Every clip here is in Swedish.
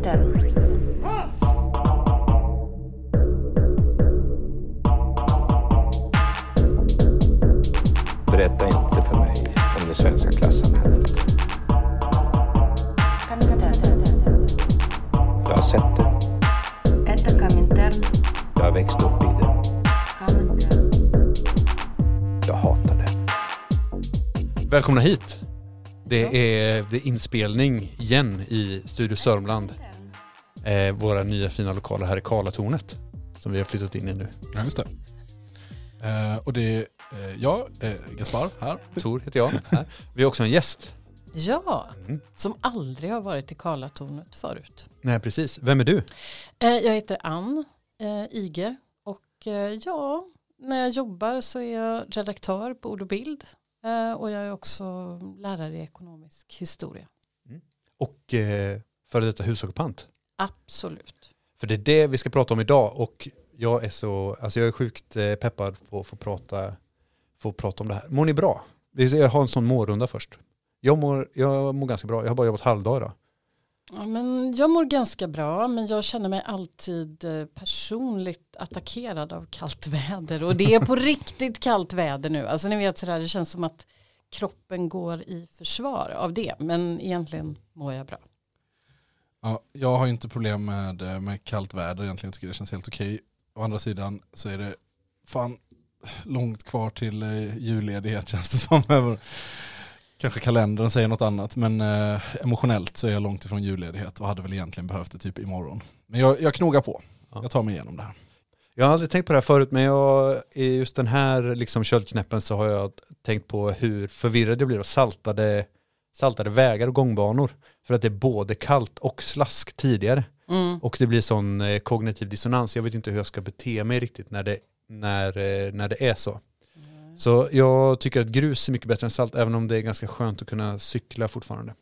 Winter. Berätta inte för mig om det svenska klassamhället. Jag har sett det. Jag har växt upp i det. Jag hatar det. Välkomna hit. Det är, det är inspelning igen i Studio Sörmland. Eh, våra nya fina lokaler här i Karlatornet. Som vi har flyttat in i nu. Ja, just det. Eh, och det är eh, jag, eh, Gaspar, här. Tor heter jag. Här. Vi har också en gäst. Ja, Mm. som aldrig har varit i Karlatornet förut. Nej, precis. Vem är du? Eh, Jag heter Ann eh, Ige och eh, ja, när jag jobbar så är jag redaktör på Ord och bild eh, och jag är också lärare i ekonomisk historia. Och eh, före detta husockupant. Absolut. För det är det vi ska prata om idag och jag är så, alltså jag är sjukt eh, peppad på att få prata, få prata om det här. Mår ni bra? Vi ska ha en sån mårunda först. Jag mår, jag mår ganska bra, jag har bara jobbat halvdag idag. Ja, men jag mår ganska bra men jag känner mig alltid eh, personligt attackerad av kallt väder och det är på riktigt kallt väder nu. Alltså ni vet sådär, det känns som att kroppen går i försvar av det men egentligen mår jag bra. Ja, jag har ju inte problem med, eh, med kallt väder egentligen, jag tycker det känns helt okej. Å andra sidan så är det fan långt kvar till eh, julledighet känns det som. Kanske kalendern säger något annat, men eh, emotionellt så är jag långt ifrån julledighet och hade väl egentligen behövt det typ imorgon. Men jag, jag knogar på, Ja. jag tar mig igenom det här. Jag har aldrig tänkt på det här förut men jag, i just den här liksom köldknäppen så har jag tänkt på hur förvirrad jag blir av saltade, saltade vägar och gångbanor. För att det är både kallt och slask tidigare. Mm. Och det blir sån eh, kognitiv dissonans. Jag vet inte hur jag ska bete mig riktigt när det, när, eh, när det är så. Så jag tycker att grus är mycket bättre än salt även om det är ganska skönt att kunna cykla fortfarande.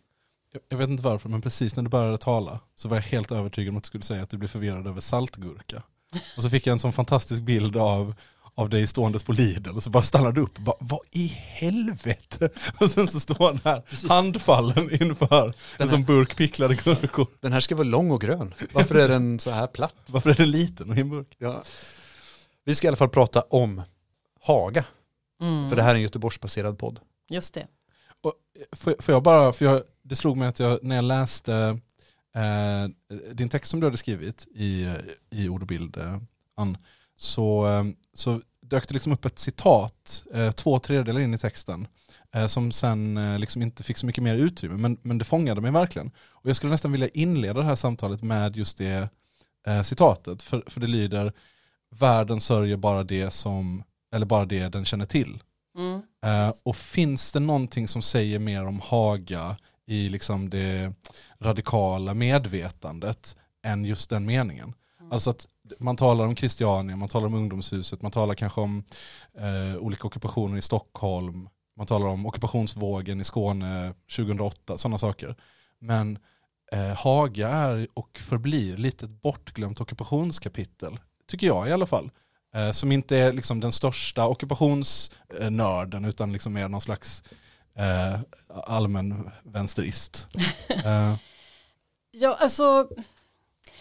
Jag, jag vet inte varför, men precis när du började tala så var jag helt övertygad om att du skulle säga att du blev förvirrad över saltgurka. Och så fick jag en sån fantastisk bild av, av dig ståendes på Lidl och så bara stannade du upp och bara, vad i helvete? Och sen så står han här handfallen inför en sån burk picklade gurkor. Den här ska vara lång och grön. Varför är den så här platt? Varför är den liten och i en burk? Ja. Vi ska i alla fall prata om Haga. Mm. För det här är en Göteborgsbaserad podd. Just det. Och får, får jag bara, för jag, det slog mig att jag när jag läste eh, din text som du hade skrivit i, i ord och bild, eh, Ann, så, eh, så dök det liksom upp ett citat, eh, två tredjedelar in i texten, eh, som sen eh, liksom inte fick så mycket mer utrymme, men, men det fångade mig verkligen. Och jag skulle nästan vilja inleda det här samtalet med just det eh, citatet, för, för det lyder, världen sörjer bara det som, eller bara det den känner till. Mm. Eh, och finns det någonting som säger mer om Haga i liksom det radikala medvetandet än just den meningen? Alltså att man talar om Christiania, man talar om ungdomshuset, man talar kanske om eh, olika ockupationer i Stockholm, man talar om ockupationsvågen i Skåne 2008, sådana saker. Men eh, Haga är och förblir lite ett bortglömt ockupationskapitel, tycker jag i alla fall. Eh, som inte är liksom den största ockupationsnörden utan liksom är någon slags eh, allmän vänsterist. Eh, Ja, alltså,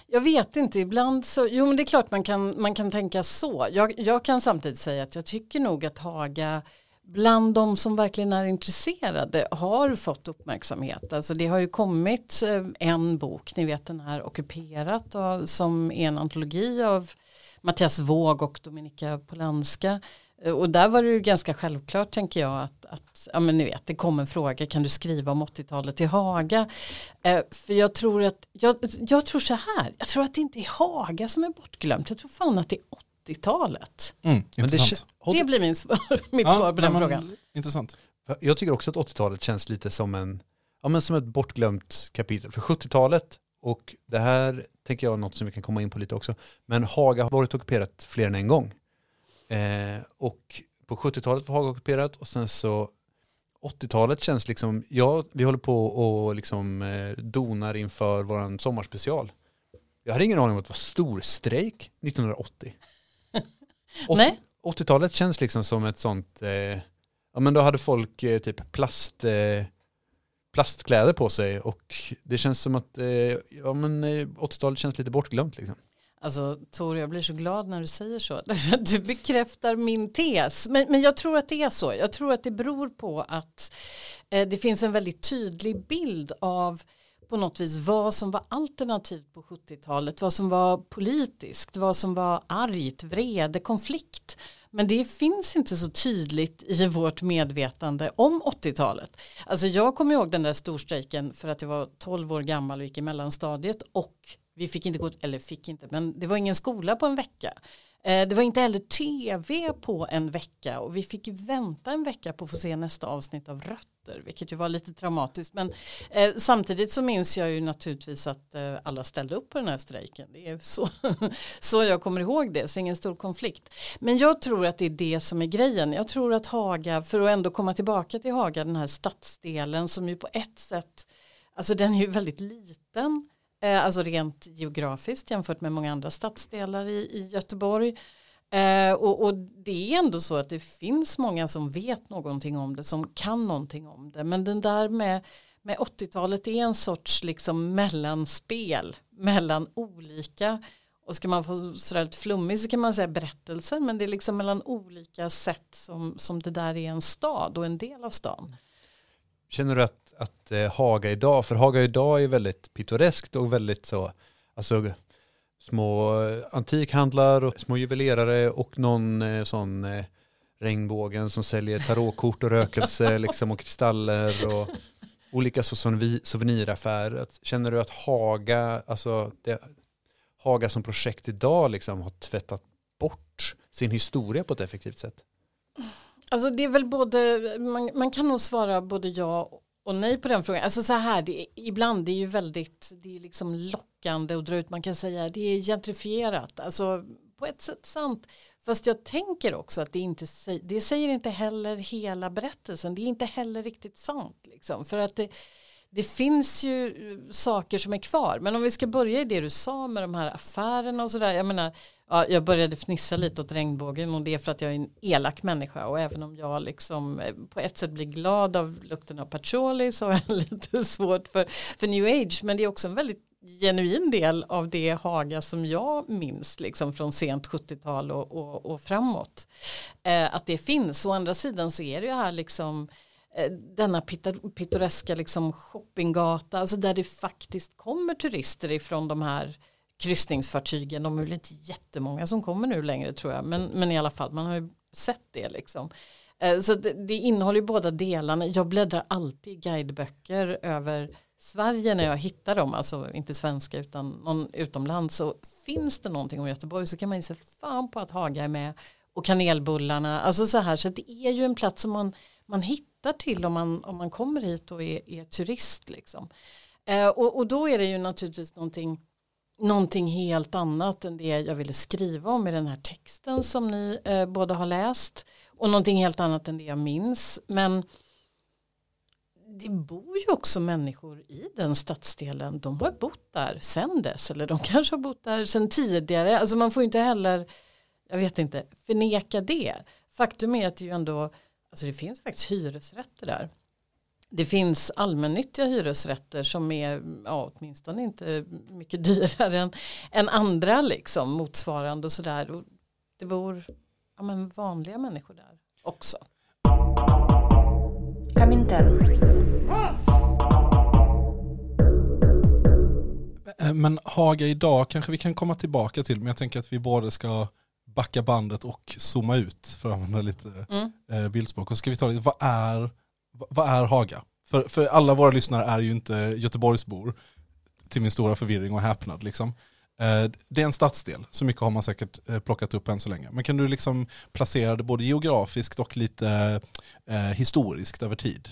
jag vet inte, ibland så, jo men det är klart man kan, man kan tänka så. Jag, jag kan samtidigt säga att jag tycker nog att Haga bland de som verkligen är intresserade har fått uppmärksamhet. Alltså det har ju kommit eh, en bok, ni vet den här Ockuperat, som är en antologi av Mattias Våg och Dominika Polanska. Eh, Och där var det ju ganska självklart tänker jag att, att ja men ni vet det kom en fråga kan du skriva om 80-talet till Haga. Eh, för jag tror att, jag, jag tror så här, jag tror att det inte är Haga som är bortglömt, jag tror fan att det är 80-talet. mm, det, Det blir min svar, mitt Ja, svar på den men frågan. Intressant. Jag tycker också att 80-talet känns lite som en, ja men som ett bortglömt kapitel. För 70-talet, och det här tänker jag är något som vi kan komma in på lite också, men Haga har varit ockuperat fler än en gång. Eh, och på 70-talet var Haga ockuperat och sen så 80-talet känns liksom, ja vi håller på och liksom eh, donar inför våran sommarspecial. Jag hade ingen aning om att det var storstrejk 1980. 80 Nej. 80-talet känns liksom som ett sånt, eh, ja men då hade folk eh, typ plast, eh, plastkläder på sig och det känns som att eh, ja, men, eh, 80-talet känns lite bortglömt. Liksom. Alltså Tor, jag blir så glad när du säger så. Du bekräftar min tes. Men, men jag tror att det är så. Jag tror att det beror på att eh, det finns en väldigt tydlig bild av på något vis vad som var alternativt på 70-talet, vad som var politiskt, vad som var argt, vrede, konflikt. Men det finns inte så tydligt i vårt medvetande om 80-talet. Alltså jag kommer ihåg den där storstrejken för att jag var 12 år gammal och gick i mellanstadiet och vi fick inte gå, eller fick inte, men det var ingen skola på en vecka. Eh, det var inte heller tv på en vecka och vi fick vänta en vecka på att få se nästa avsnitt av Rötter, vilket ju var lite traumatiskt. Men eh, samtidigt så minns jag ju naturligtvis att eh, alla ställde upp på den här strejken. Det är så, så jag kommer ihåg det, så ingen stor konflikt. Men jag tror att det är det som är grejen. Jag tror att Haga, för att ändå komma tillbaka till Haga, den här stadsdelen som ju på ett sätt, alltså den är ju väldigt liten. Eh, alltså rent geografiskt jämfört med många andra stadsdelar i, i Göteborg. Eh, och, och det är ändå så att det finns många som vet någonting om det, som kan någonting om det. Men den där med, med 80-talet är en sorts liksom mellanspel mellan olika, och ska man få sådär lite flummigt så kan man säga berättelser, men det är liksom mellan olika sätt som, som det där är en stad och en del av stan. Känner du att, att eh, Haga idag, för Haga idag är väldigt pittoreskt och väldigt så, alltså små eh, antikhandlar och små juvelerare och någon eh, sån eh, regnbågen som säljer tarotkort och rökelse liksom och kristaller och olika så souvenir- souveniraffärer. Känner du att Haga, alltså det, Haga som projekt idag liksom har tvättat bort sin historia på ett effektivt sätt? Alltså det är väl både, man, man kan nog svara både ja och nej på den frågan. Alltså så här, det, är- ibland det är ju väldigt, det är liksom lockande att dra ut, man kan säga det är gentrifierat. Alltså på ett sätt sant. Fast jag tänker också att det inte, det säger inte heller hela berättelsen, det är inte heller riktigt sant. Liksom. För att det, det finns ju eh, saker som är kvar. Men om vi ska börja i det du sa med de här affärerna och sådär. Jag menar, ja, jag började fnissa lite åt regnbågen och det är för att jag är en elak människa. Och även om jag liksom eh, på ett sätt blir glad av lukten av patchouli så har jag lite svårt för, för new age. Men det är också en väldigt genuin del av det Haga som jag minns liksom från sent 70-tal och, och, och framåt. Eh, att det finns. Å andra sidan så är det ju här liksom eh, denna pittoreska liksom shoppinggata, alltså där det faktiskt kommer turister ifrån de här kryssningsfartygen. De är väl inte jättemånga som kommer nu längre tror jag, men, men i alla fall man har ju sett det liksom. Eh, så det, det innehåller ju båda delarna. Jag bläddrar alltid i guideböcker över Sverige när jag hittar dem, alltså inte svenska utan någon utomlands. Så finns det någonting om Göteborg så kan man ju se fan på att Haga är med och kanelbullarna. Alltså så här, så det är ju en plats som man, man hittar till om man, om man kommer hit och är, är turist. Liksom. Eh, och, och då är det ju naturligtvis någonting, någonting helt annat än det jag ville skriva om i den här texten som ni eh, båda har läst. Och någonting helt annat än det jag minns. Men det bor ju också människor i den stadsdelen. De har bott där sen dess. Eller de kanske har bott där sen tidigare. Alltså man får ju inte heller, jag vet inte, förneka det. Faktum är att det ju ändå, alltså det finns faktiskt hyresrätter där. Det finns allmännyttiga hyresrätter som är ja, åtminstone inte mycket dyrare än, än andra liksom motsvarande och sådär. Och Det bor ja, men vanliga människor där också. Comintern. Eh, Men Haga idag kanske vi kan komma tillbaka till, men jag tänker att vi både ska backa bandet och zooma ut för att använda lite Mm. eh, bildspråk. Och så ska vi ta lite, vad är, vad- är Haga? För, för alla våra lyssnare är ju inte Göteborgsbor, till min stora förvirring och häpnad. Liksom. Eh, det är en stadsdel, så mycket har man säkert eh, plockat upp än så länge. Men kan du liksom placera det både geografiskt och lite eh, historiskt över tid?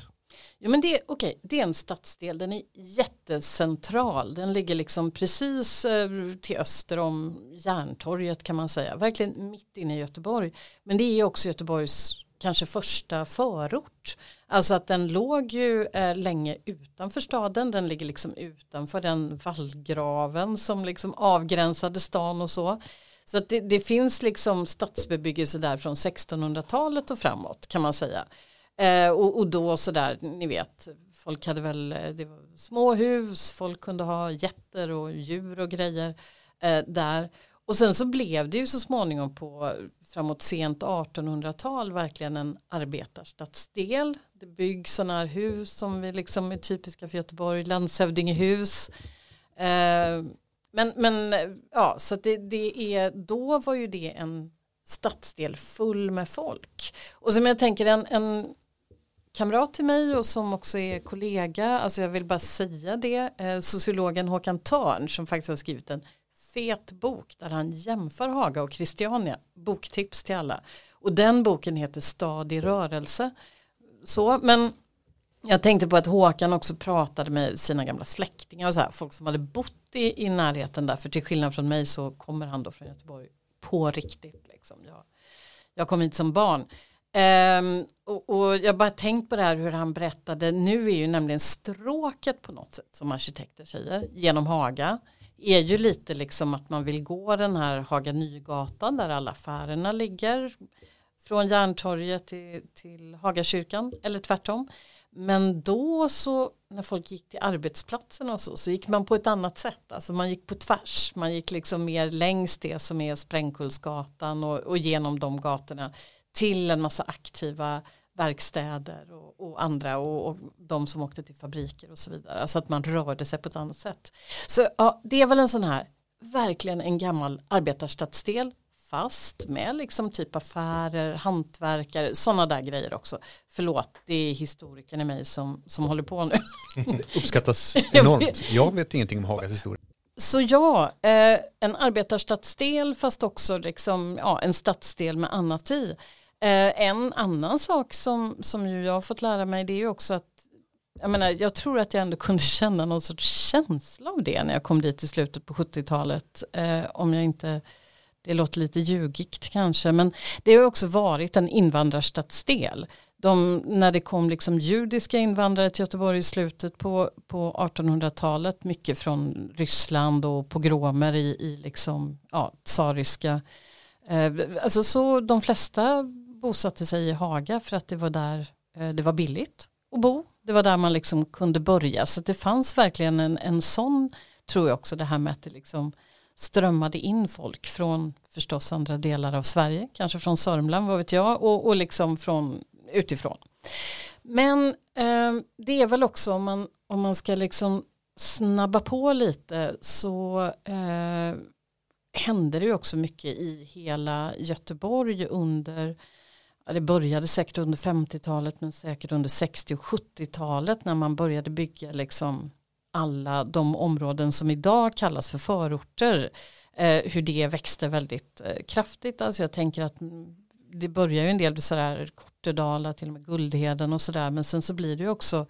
Ja, men det, okej, det är en stadsdel, den är jättecentral. Den ligger liksom precis eh, till öster om Järntorget kan man säga. Verkligen mitt inne i Göteborg. Men det är också Göteborgs kanske första förort. Alltså att den låg ju eh, länge utanför staden. Den ligger liksom utanför den vallgraven som liksom avgränsade stan och så. Så att det, det finns liksom stadsbebyggelse där från 1600-talet och framåt kan man säga. Eh, och, och då sådär, ni vet, folk hade väl eh, det var små hus, folk kunde ha getter och djur och grejer eh, där. Och sen så blev det ju så småningom på framåt sent 1800-tal verkligen en arbetarstadsdel. Det byggs sådana här hus som vi liksom är typiska för Göteborg, landshövdingehus. Eh, men, men ja, så att det, det är, då var ju det en stadsdel full med folk. Och som jag tänker en, en kamrat till mig och som också är kollega, alltså jag vill bara säga det, eh, sociologen Håkan Törn som faktiskt har skrivit en fet bok där han jämför Haga och Christiania, boktips till alla. Och den boken heter Stad i rörelse. Så, men jag tänkte på att Håkan också pratade med sina gamla släktingar och så här, folk som hade bott i, i närheten där, för till skillnad från mig så kommer han då från Göteborg på riktigt. Liksom. Jag, jag kom hit som barn. Um, och, och jag bara tänkt på det här hur han berättade, nu är ju nämligen stråket på något sätt som arkitekter säger, genom Haga, är ju lite liksom att man vill gå den här Haga Nygatan där alla affärerna ligger, från Järntorget till, till Hagakyrkan, eller tvärtom. Men då så när folk gick till arbetsplatsen och så, så gick man på ett annat sätt. Alltså man gick på tvärs, man gick liksom mer längs det som är Sprängkullsgatan och, och genom de gatorna till en massa aktiva verkstäder och, och andra och, och, de som åkte till fabriker och så vidare. Alltså att man rörde sig på ett annat sätt. Så ja, det är väl en sån här, verkligen en gammal arbetarstadsdel fast med liksom typ affärer, hantverkare, sådana där grejer också. Förlåt, det är historikern i mig som, som håller på nu. Uppskattas enormt. Jag vet ingenting om Hagas historia. Så ja, eh, en arbetarstadsdel fast också liksom, ja, en stadsdel med annat i. Eh, en annan sak som, som ju jag har fått lära mig det är ju också att jag, menar, jag tror att jag ändå kunde känna någon sorts känsla av det när jag kom dit i slutet på 70-talet. Eh, om jag inte det låter lite ljugigt kanske, men det har också varit en invandrarstadsdel. De, när det kom liksom judiska invandrare till Göteborg i slutet på, på 1800-talet, mycket från Ryssland och pogromer i, i liksom, ja, tsariska, eh, alltså så de flesta bosatte sig i Haga för att det var där eh, det var billigt att bo. Det var där man liksom kunde börja, så det fanns verkligen en, en sån, tror jag också, det här med att det liksom strömmade in folk från förstås andra delar av Sverige, kanske från Sörmland, vad vet jag, och, och liksom från utifrån. Men eh, det är väl också om man, om man ska liksom snabba på lite så eh, hände det ju också mycket i hela Göteborg under ja, det började säkert under 50-talet men säkert under 60 och 70-talet när man började bygga liksom alla de områden som idag kallas för förorter eh, hur det växte väldigt eh, kraftigt. Alltså jag tänker att det börjar ju en del sådär Kortedala, till och med Guldheden och sådär men sen så blir det ju också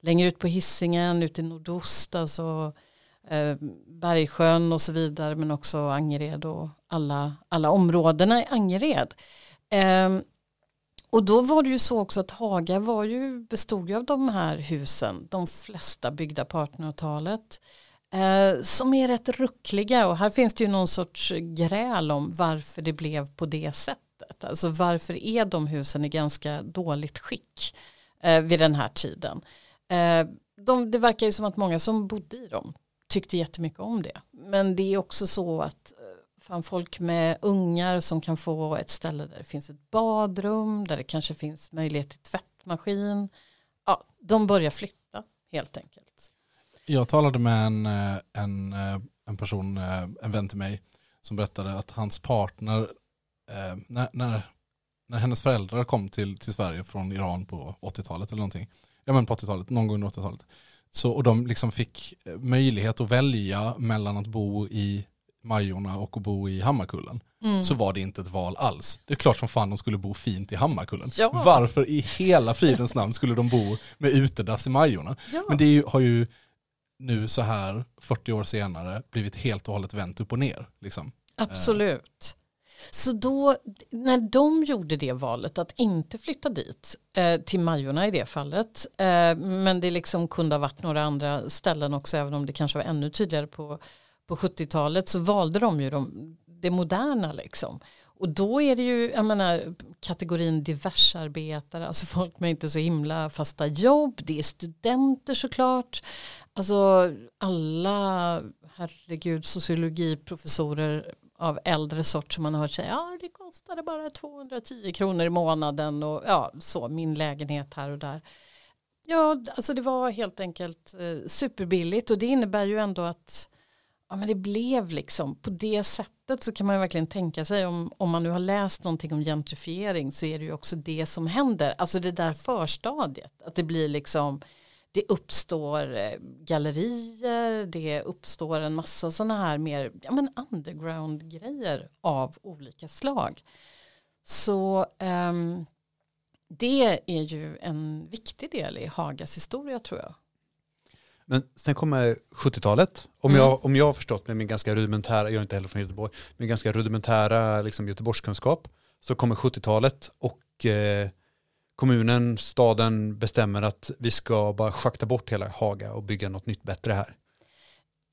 längre ut på hissingen, ut i nordost, alltså eh, Bergsjön och så vidare men också Angered och alla, alla områdena i Angered. Ehm, och då var det ju så också att Haga var ju, bestod ju av de här husen, de flesta byggda på 1800-talet, eh, som är rätt ruckliga och här finns det ju någon sorts gräl om varför det blev på det sättet. Alltså varför är de husen i ganska dåligt skick eh, vid den här tiden. Eh, de, det verkar ju som att många som bodde i dem tyckte jättemycket om det. Men det är också så att fan folk med ungar som kan få ett ställe där det finns ett badrum, där det kanske finns möjlighet till tvättmaskin. Ja, de börjar flytta helt enkelt. Jag talade med en, eh, en, eh, en person, eh, en vän till mig, som berättade att hans partner, när, när, när hennes föräldrar kom till, till Sverige från Iran på 80-talet eller någonting, ja men på 80-talet, någon gång under 80-talet, så, och de liksom fick möjlighet att välja mellan att bo i Majorna och att bo i Hammarkullen mm. så var det inte ett val alls. Det är klart som fan de skulle bo fint i Hammarkullen. Ja. Varför i hela fridens namn skulle de bo med utedass i Majorna? Ja. Men det ju, har ju nu så här 40 år senare blivit helt och hållet vänt upp och ner. Liksom. Absolut. Så då, när de gjorde det valet att inte flytta dit, eh, till Majorna i det fallet, eh, men det liksom kunde ha varit några andra ställen också, även om det kanske var ännu tydligare på på 70-talet så valde de ju de, det moderna liksom. Och då är det ju, jag menar, kategorin diversarbetare, alltså folk med inte så himla fasta jobb, det är studenter såklart, alltså alla, herregud, sociologiprofessorer av äldre sort som man har hört säga, ja det kostade bara 210 kronor i månaden och ja, så, min lägenhet här och där. Ja, alltså det var helt enkelt eh, superbilligt och det innebär ju ändå att ja, men det blev liksom på det sättet så kan man ju verkligen tänka sig om, om man nu har läst någonting om gentrifiering så är det ju också det som händer, alltså det där förstadiet, att det blir liksom det uppstår eh, gallerier, det uppstår en massa sådana här mer ja, men underground grejer av olika slag. Så um, det är ju en viktig del i Hagas historia tror jag. Men sen kommer 70-talet, om, Mm. jag, om jag har förstått med min ganska rudimentära, jag är inte heller från Göteborg, min ganska rudimentära liksom, Göteborgskunskap, så kommer 70-talet och eh, kommunen, staden bestämmer att vi ska bara schakta bort hela Haga och bygga något nytt bättre här.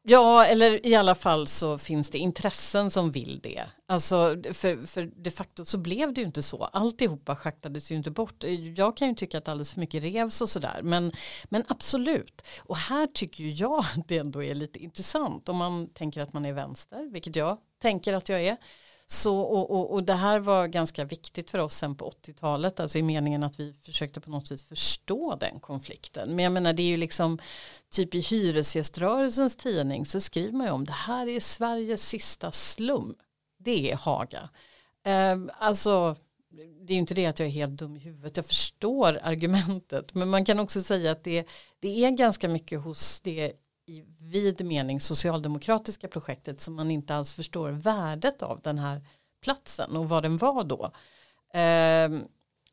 Ja, eller i alla fall så finns det intressen som vill det. Alltså, för, för de facto så blev det ju inte så. Alltihopa schaktades ju inte bort. Jag kan ju tycka att alldeles för mycket revs och sådär. Men, men absolut. Och här tycker ju jag att det ändå är lite intressant. Om man tänker att man är vänster, vilket jag tänker att jag är. Så, och, och, och det här var ganska viktigt för oss sen på 80-talet, alltså i meningen att vi försökte på något vis förstå den konflikten. Men jag menar det är ju liksom, typ i hyresgäströrelsens tidning så skriver man ju om det här är Sveriges sista slum. Det är Haga. Eh, alltså, det är ju inte det att jag är helt dum i huvudet, jag förstår argumentet, men man kan också säga att det, det är ganska mycket hos det vid mening socialdemokratiska projektet som man inte alls förstår värdet av den här platsen och vad den var då. Ehm,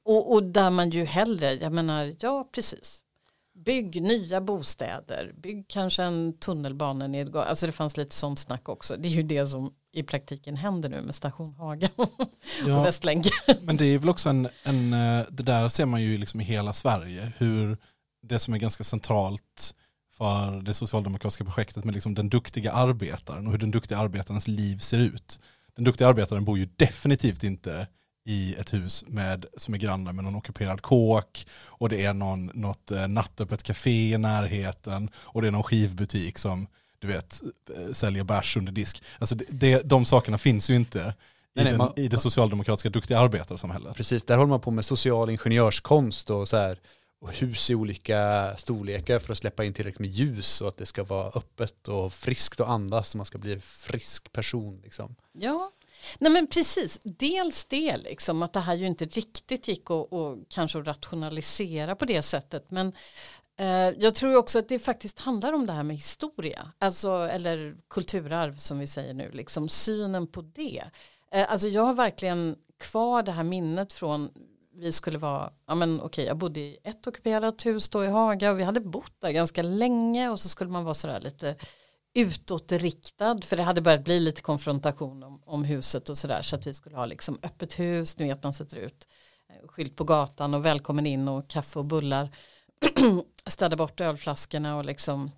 och, och där man ju hellre, jag menar, ja precis, bygg nya bostäder, bygg kanske en tunnelbanenedgång, alltså det fanns lite sånt snack också, det är ju det som i praktiken händer nu med station Haga och Ja, Västlänken. men det är väl också en, en, eh, det där ser man ju liksom i hela Sverige, hur det som är ganska centralt för det socialdemokratiska projektet med liksom den duktiga arbetaren och hur den duktiga arbetarens liv ser ut. Den duktiga arbetaren bor ju definitivt inte i ett hus med, som är grannar med någon ockuperad kåk och det är någon, något eh, nattöppet café i närheten och det är någon skivbutik som du vet eh, säljer bärs under disk. Alltså det, det, de sakerna finns ju inte i, Nej, den, man- i det socialdemokratiska duktiga arbetarsamhället. Precis, där håller man på med social ingenjörskonst och så här hus i olika storlekar för att släppa in tillräckligt med ljus och att det ska vara öppet och friskt att andas så man ska bli en frisk person liksom. Ja, nej men precis. Dels det liksom att det här ju inte riktigt gick att och kanske att rationalisera på det sättet. Men eh, jag tror också att det faktiskt handlar om det här med historia. Alltså, eller kulturarv som vi säger nu. Liksom synen på det. Eh, alltså jag har verkligen kvar det här minnet från vi skulle vara, ja men okej jag bodde i ett ockuperat hus då i Haga och vi hade bott där ganska länge och så skulle man vara sådär lite utåtriktad för det hade börjat bli lite konfrontation om, om huset och sådär så att vi skulle ha liksom öppet hus, nu vet man sätter ut eh, skylt på gatan och välkommen in och kaffe och bullar städa bort ölflaskorna och liksom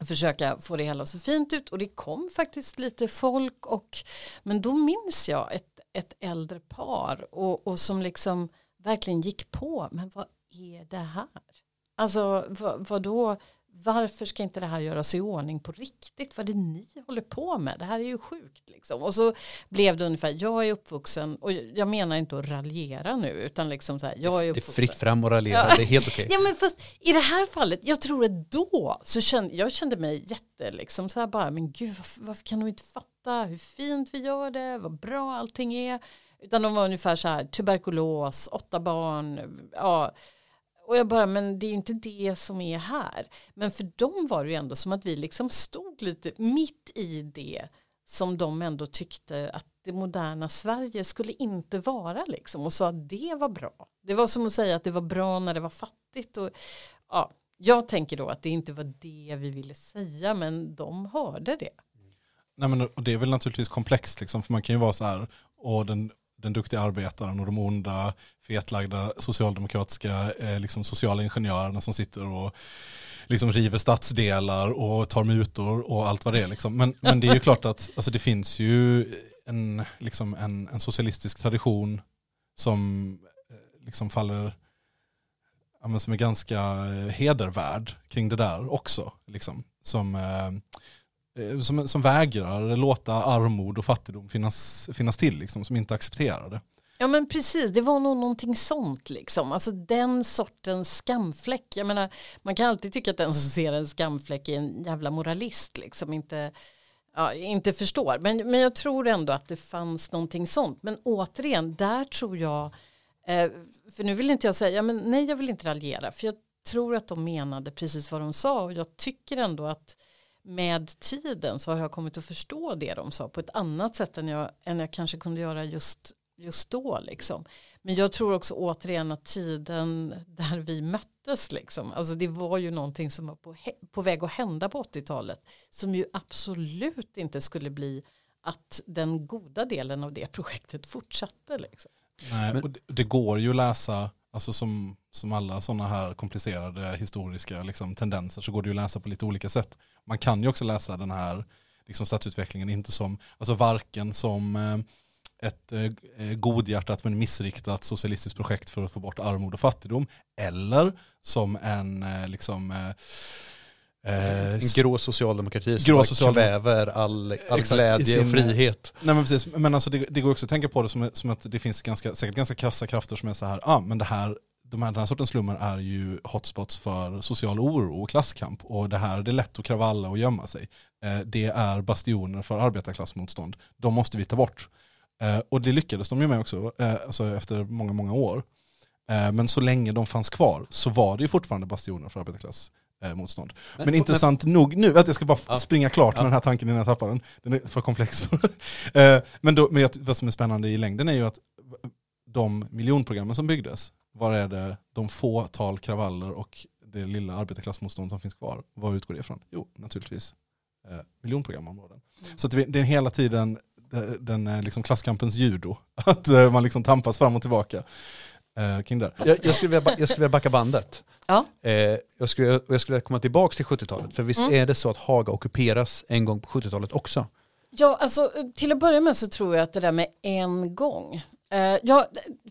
försöka få det hela så fint ut. Och det kom faktiskt lite folk och men då minns jag ett, ett äldre par och, och som liksom verkligen gick på men vad är det här? Alltså vad, vad då varför ska inte det här göras i ordning på riktigt? Vad är det ni håller på med? Det här är ju sjukt liksom. Och så blev det ungefär, jag är uppvuxen, och jag menar inte att raljera nu, utan liksom så här, jag är Det är uppvuxen. fritt fram och raljera, Ja. det är helt okej. Ja men fast i det här fallet, jag tror att då så kände jag kände mig jätte liksom så här bara, men gud varför, varför kan de inte fatta hur fint vi gör det, vad bra allting är. Utan de var ungefär så här, tuberkulos, åtta barn, ja. Och jag bara, men det är ju inte det som är här. Men för dem var det ju ändå som att vi liksom stod lite mitt i det som de ändå tyckte att det moderna Sverige skulle inte vara liksom och sa att det var bra. Det var som att säga att det var bra när det var fattigt och ja, jag tänker då att det inte var det vi ville säga men de hörde det. Nej, men, och det är väl naturligtvis komplext, liksom, för man kan ju vara så här, och den, den duktiga arbetaren och de onda, fetlagda socialdemokratiska eh, liksom, sociala ingenjörerna som sitter och liksom, river stadsdelar och tar mutor och allt vad det är. Liksom. Men, men det är ju klart att alltså, det finns ju en, liksom en, en socialistisk tradition som eh, liksom faller, ja, men som är ganska eh, hedervärd kring det där också. Liksom, som, eh, eh, Eh, som, som vägrar låta armod och fattigdom finnas, finnas till, liksom, som inte accepterar det. Ja men precis, det var nog någonting sånt liksom. Alltså den sortens skamfläck. Jag menar, man kan alltid tycka att den som ser en skamfläck är en jävla moralist liksom. Inte, ja, inte förstår. Men, men jag tror ändå att det fanns någonting sånt. Men återigen, där tror jag, eh, för nu vill inte jag säga, men nej jag vill inte raljera. För jag tror att de menade precis vad de sa. Och jag tycker ändå att med tiden så har jag kommit att förstå det de sa på ett annat sätt än jag, än jag kanske kunde göra just just då liksom. Men jag tror också återigen att tiden där vi möttes liksom, alltså det var ju någonting som var på, på väg att hända på 80-talet som ju absolut inte skulle bli att den goda delen av det projektet fortsatte liksom. Nej, och det, det går ju att läsa, alltså som, som alla sådana här komplicerade historiska liksom, tendenser så går det ju att läsa på lite olika sätt. Man kan ju också läsa den här liksom, stadsutvecklingen inte som, alltså varken som eh, ett eh, godhjärtat men missriktat socialistiskt projekt för att få bort armod och fattigdom eller som en eh, liksom eh, En grå socialdemokrati som Grå socialdem- kväver all, all Exakt, glädje och sin- frihet. Nej men precis, men alltså det, det går också att tänka på det som, som att det finns ganska, säkert ganska krassa krafter som är så här, ah, men det här, de här, den här sortens slummer är ju hotspots för social oro och klasskamp och det här det är lätt att kravalla och gömma sig. Eh, det är bastioner för arbetarklassmotstånd. De måste vi ta bort. Eh, och det lyckades de ju med också, eh, alltså efter många, många år. Men så länge de fanns kvar så var det ju fortfarande bastioner för arbetarklass motstånd. Men, intressant nog nu, att jag ska bara Ja. springa klart Ja. med den här tanken innan jag tappar den. Den är för komplex. Men då, men vad som är spännande i längden är ju att de miljonprogrammen som byggdes, var är det de fåtal kravaller och det lilla arbetarklassmotstånd som finns kvar, var utgår det ifrån? Jo, naturligtvis eh, miljonprogramområden. Så att det, det är hela tiden eh, den eh, liksom klasskampens judo, att eh, man liksom tampas fram och tillbaka eh, kring det. Jag, jag, skulle vilja, jag skulle vilja backa bandet. Ja. Eh, jag, skulle, jag skulle vilja komma tillbaka till 70-talet. För visst Mm. är det så att Haga ockuperas en gång på 70-talet också? Ja, alltså till att börja med så tror jag att det där med en gång. Eh, ja,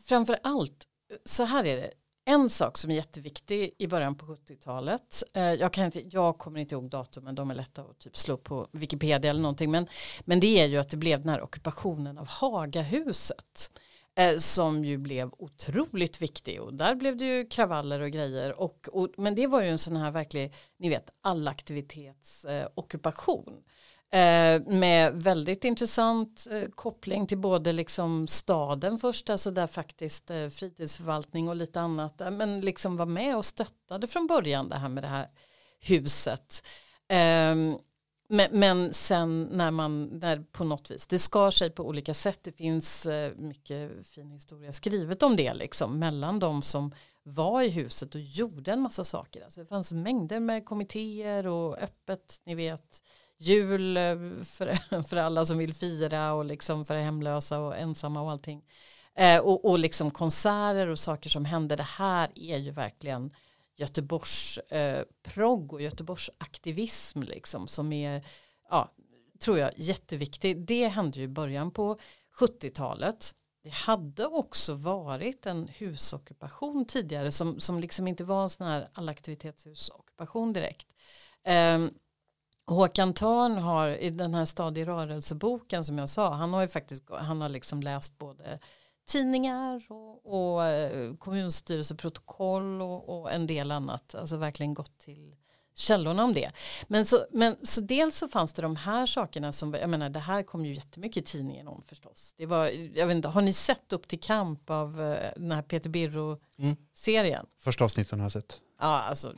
framför allt, så här är det. En sak som är jätteviktig i början på 70-talet, eh, jag, kan inte, jag kommer inte ihåg datumen, de är lätta att typ slå på Wikipedia eller någonting, men, men det är ju att det blev den här ockupationen av Hagahuset. Eh, som ju blev otroligt viktig och där blev det ju kravaller och grejer. Och, och, men det var ju en sån här verklig, ni vet, allaktivitetsockupation. Eh, ockupation. Eh, med väldigt intressant eh, koppling till både liksom staden först, alltså där faktiskt eh, fritidsförvaltning och lite annat, eh, men liksom var med och stöttade från början det här med det här huset. Ehm, men, men sen när man, när på något vis, det skar sig på olika sätt, det finns eh, mycket fin historia skrivet om det liksom, mellan de som var i huset och gjorde en massa saker. Alltså det fanns mängder med kommittéer och öppet, ni vet, jul eh, för, för alla som vill fira och liksom för hemlösa och ensamma och allting. Eh, och, och liksom konserter och saker som händer. Det här är ju verkligen Göteborgs eh, progg och Göteborgs aktivism liksom som är, ja, tror jag jätteviktig. Det hände ju i början på 70-talet. Det hade också varit en husockupation tidigare som, som liksom inte var en sån här allaktivitetshusockupation direkt. Um, Håkan Törn har i den här Stad i rörelseboken som jag sa, han har ju faktiskt han har liksom läst både tidningar och, och eh, kommunstyrelseprotokoll och, och en del annat, alltså verkligen gått till källorna om det. Men så, men så dels så fanns det de här sakerna som, jag menar det här kom ju jättemycket i tidningen om förstås. Det var, jag vet inte, har ni sett Upp till kamp av eh, den här Peter Birro-serien? Första avsnitten har jag sett. Ja, alltså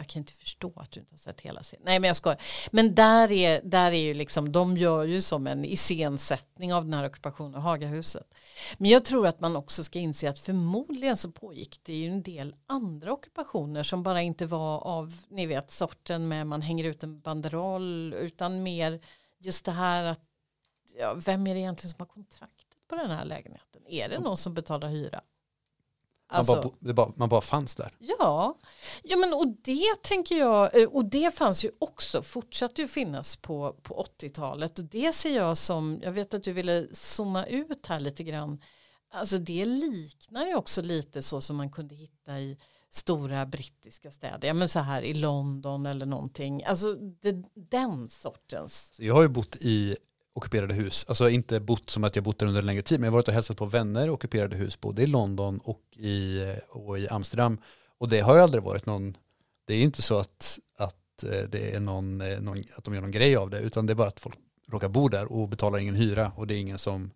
jag kan inte förstå att du inte har sett hela serien. Nej, men jag skojar. Men där är, där är ju liksom, de gör ju som en iscensättning av den här ockupationen av Hagahuset. Men jag tror att man också ska inse att förmodligen så pågick det ju en del andra ockupationer som bara inte var av, ni vet, sorten med man hänger ut en banderoll, utan mer just det här att, ja, vem är det egentligen som har kontraktet på den här lägenheten? Är det någon som betalar hyra? Alltså, man, bara, det bara, man bara fanns där. Ja, ja men och det tänker jag, eh, och det fanns ju också, fortsatte ju finnas på, på 80-talet och det ser jag som, jag vet att du ville zooma ut här lite grann, alltså det liknar ju också lite så som man kunde hitta i stora brittiska städer, ja men så här i London eller någonting, alltså det, den sortens. Jag har ju bott i ockuperade hus, alltså inte bott som att jag bott där under en längre tid, men jag har varit och hälsat på vänner i ockuperade hus, både i London och i, och i Amsterdam. Och det har ju aldrig varit någon, det är ju inte så att, att eh, det är någon, eh, någon, att de gör någon grej av det, utan det är bara att folk råkar bo där och betalar ingen hyra och det är ingen som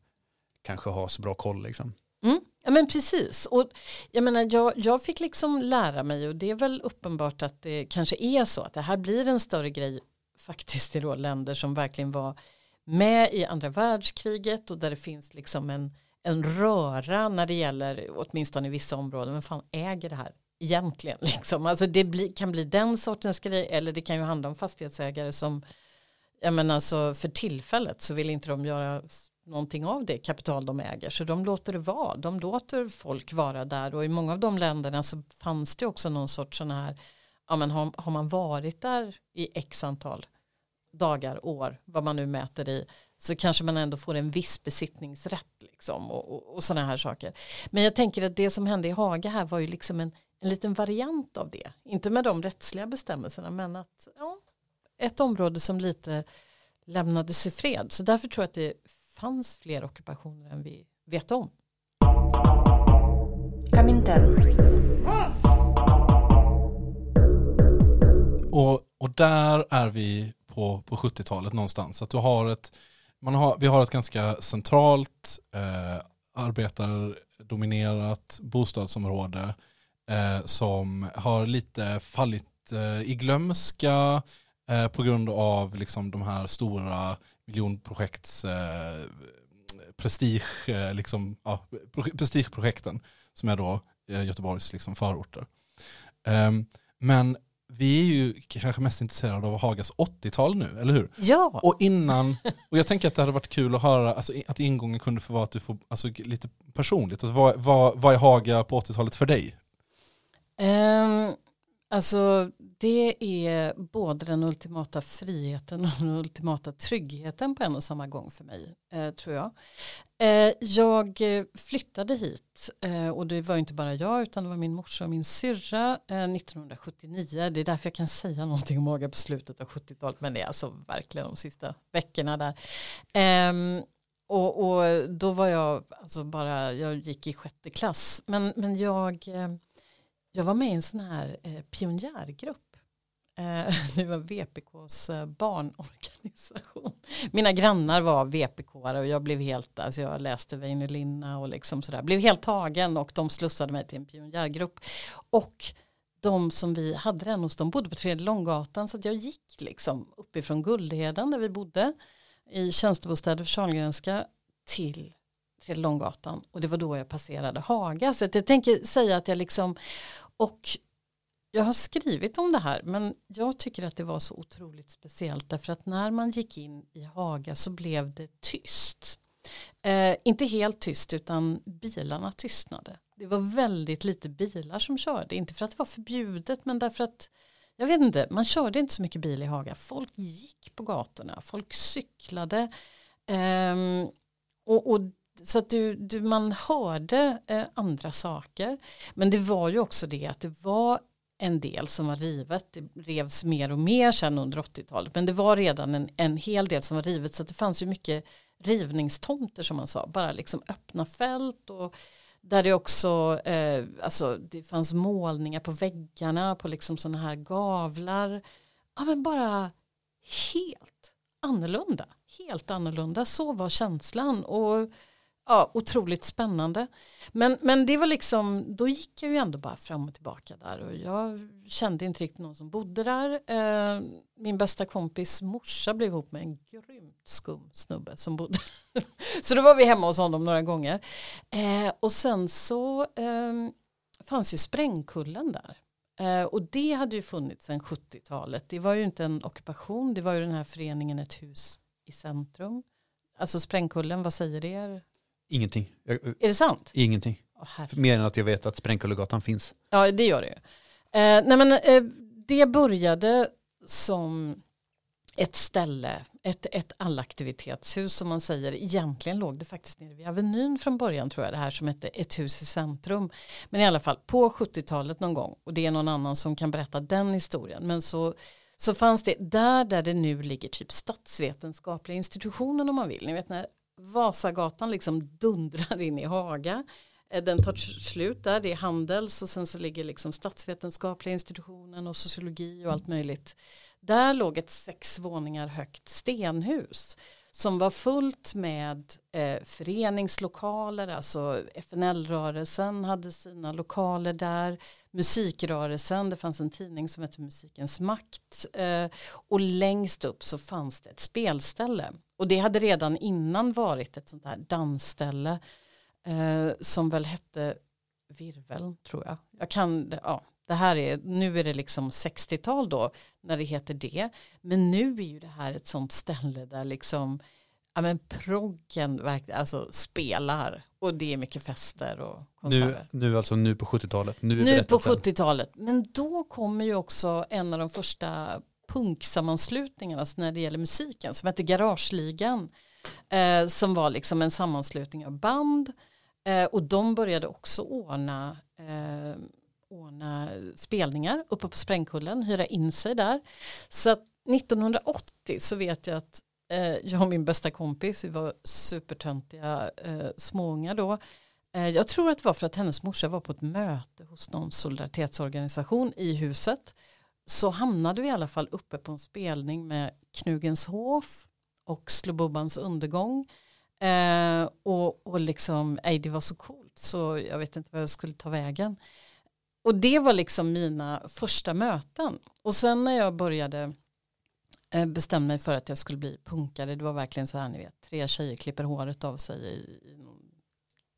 kanske har så bra koll liksom. Mm, ja men precis. Och jag menar jag, jag fick liksom lära mig och det är väl uppenbart att det kanske är så att det här blir en större grej faktiskt i då länder som verkligen var med i andra världskriget och där det finns liksom en, en röra när det gäller åtminstone i vissa områden, men fan äger det här egentligen liksom. Alltså det bli, kan bli den sortens grej eller det kan ju handla om fastighetsägare som jag menar så för tillfället så vill inte de göra någonting av det kapital de äger så de låter det vara de låter folk vara där och i många av de länderna så fanns det också någon sorts sån här ja men har, har man varit där i x antal dagar, år, vad man nu mäter i så kanske man ändå får en viss besittningsrätt liksom och, och, och sådana här saker. Men jag tänker att det som hände i Haga här var ju liksom en, en liten variant av det. Inte med de rättsliga bestämmelserna men att ja, ett område som lite lämnades i fred. Så därför tror jag att det fanns fler ockupationer än vi vet om. Och, och där är vi på, på 70-talet någonstans. Att du har ett, man har, vi har ett ganska centralt eh, arbetardominerat bostadsområde eh, som har lite fallit eh, i glömska eh, på grund av liksom, de här stora miljonprojekts eh, prestige, eh, liksom, ja, prestigeprojekten som är då eh, Göteborgs liksom, förorter. Ehm, men vi är ju kanske mest intresserade av Hagas 80-tal nu, eller hur? Ja, Och innan, och jag tänker att det hade varit kul att höra, alltså, att ingången kunde få vara att du får, alltså, lite personligt, alltså, vad, vad, vad är Haga på 80-talet för dig? Ehm, alltså det är både den ultimata friheten och den ultimata tryggheten på en och samma gång för mig, eh, tror jag. Eh, jag flyttade hit eh, och det var inte bara jag utan det var min morsa och min syrra eh, 1979. Det är därför jag kan säga någonting om Haga på slutet av 70-talet men det är alltså verkligen de sista veckorna där. Ehm, och, och då var jag alltså bara, jag gick i sjätte klass men, men jag jag var med i en sån här pionjärgrupp. Eh, det var VPKs eh, barnorganisation. Mina grannar var vpk och jag blev helt, alltså jag läste Väinö Linna och liksom sådär, blev helt tagen och de slussade mig till en pionjärgrupp. Och de som vi hade den hos, de bodde på Tredje Långgatan så att jag gick liksom uppifrån Guldheden där vi bodde i tjänstebostäder för Sahlgrenska till Tredje Långgatan och det var då jag passerade Haga så att jag tänker säga att jag liksom och jag har skrivit om det här men jag tycker att det var så otroligt speciellt därför att när man gick in i Haga så blev det tyst. Eh, inte helt tyst utan bilarna tystnade. Det var väldigt lite bilar som körde, inte för att det var förbjudet men därför att jag vet inte, man körde inte så mycket bil i Haga. Folk gick på gatorna, folk cyklade. Eh, och, och så att du, du, man hörde eh, andra saker. Men det var ju också det att det var en del som var rivet. Det revs mer och mer sen under 80-talet. Men det var redan en, en hel del som var rivet. Så att det fanns ju mycket rivningstomter som man sa. Bara liksom öppna fält. Och där det också, eh, alltså det fanns målningar på väggarna. På liksom sådana här gavlar. Ja men bara helt annorlunda. Helt annorlunda. Så var känslan. Och ja, otroligt spännande. Men, men det var liksom, då gick jag ju ändå bara fram och tillbaka där och jag kände inte riktigt någon som bodde där. Eh, min bästa kompis morsa blev ihop med en grymt skum snubbe som bodde. så då var vi hemma hos honom några gånger. Eh, och sen så eh, fanns ju Sprängkullen där. Eh, och det hade ju funnits sedan 70-talet. Det var ju inte en ockupation, det var ju den här föreningen Ett hus i centrum. Alltså Sprängkullen, vad säger det er? Ingenting. Jag, Är det sant? ingenting. Åh, Mer än att jag vet att Sprängkullegatan finns. Ja, det gör det ju. Eh, nej men, eh, det började som ett ställe, ett, ett allaktivitetshus som man säger. Egentligen låg det faktiskt nere vid Avenyn från början tror jag, det här som hette ett hus i centrum. Men i alla fall på 70-talet någon gång, och det är någon annan som kan berätta den historien. Men så, så fanns det där där det nu ligger typ statsvetenskapliga institutionen om man vill. Ni vet när Vasagatan liksom dundrar in i Haga. Eh, den tar slut där, det är Handels och sen så ligger liksom statsvetenskapliga institutionen och sociologi och allt möjligt. Där låg ett sex våningar högt stenhus som var fullt med eh, föreningslokaler, alltså FNL-rörelsen hade sina lokaler där, musikrörelsen, det fanns en tidning som hette Musikens makt eh, och längst upp så fanns det ett spelställe och det hade redan innan varit ett sånt här dansställe eh, som väl hette Virvel tror jag. Jag kan, ja, det här är, nu är det liksom 60-tal då när det heter det. Men nu är ju det här ett sånt ställe där liksom, ja men proggen verkligen, alltså spelar och det är mycket fester och Nu, konserter. nu alltså nu på 70-talet. Nu, Nu på berättelsen. 70-talet. Men då kommer ju också en av de första punksammanslutningarna alltså när det gäller musiken som hette Garageligan. Eh, som var liksom en sammanslutning av band. Eh, och de började också ordna, eh, ordna spelningar uppe på Sprängkullen, hyra in sig där. Så att 1980 så vet jag att eh, jag och min bästa kompis, vi var supertöntiga eh, småungar då, eh, Jag tror att det var för att hennes morsa var på ett möte hos någon solidaritetsorganisation i huset. Så hamnade vi i alla fall uppe på en spelning med Knugens Hof och Slobobans undergång. Eh, och, och liksom, nej, det var så coolt så jag vet inte vad jag skulle ta vägen. Och det var liksom mina första möten. Och sen när jag började eh, bestämma mig för att jag skulle bli punkare, det var verkligen så här, ni vet, tre tjejer klipper håret av sig i,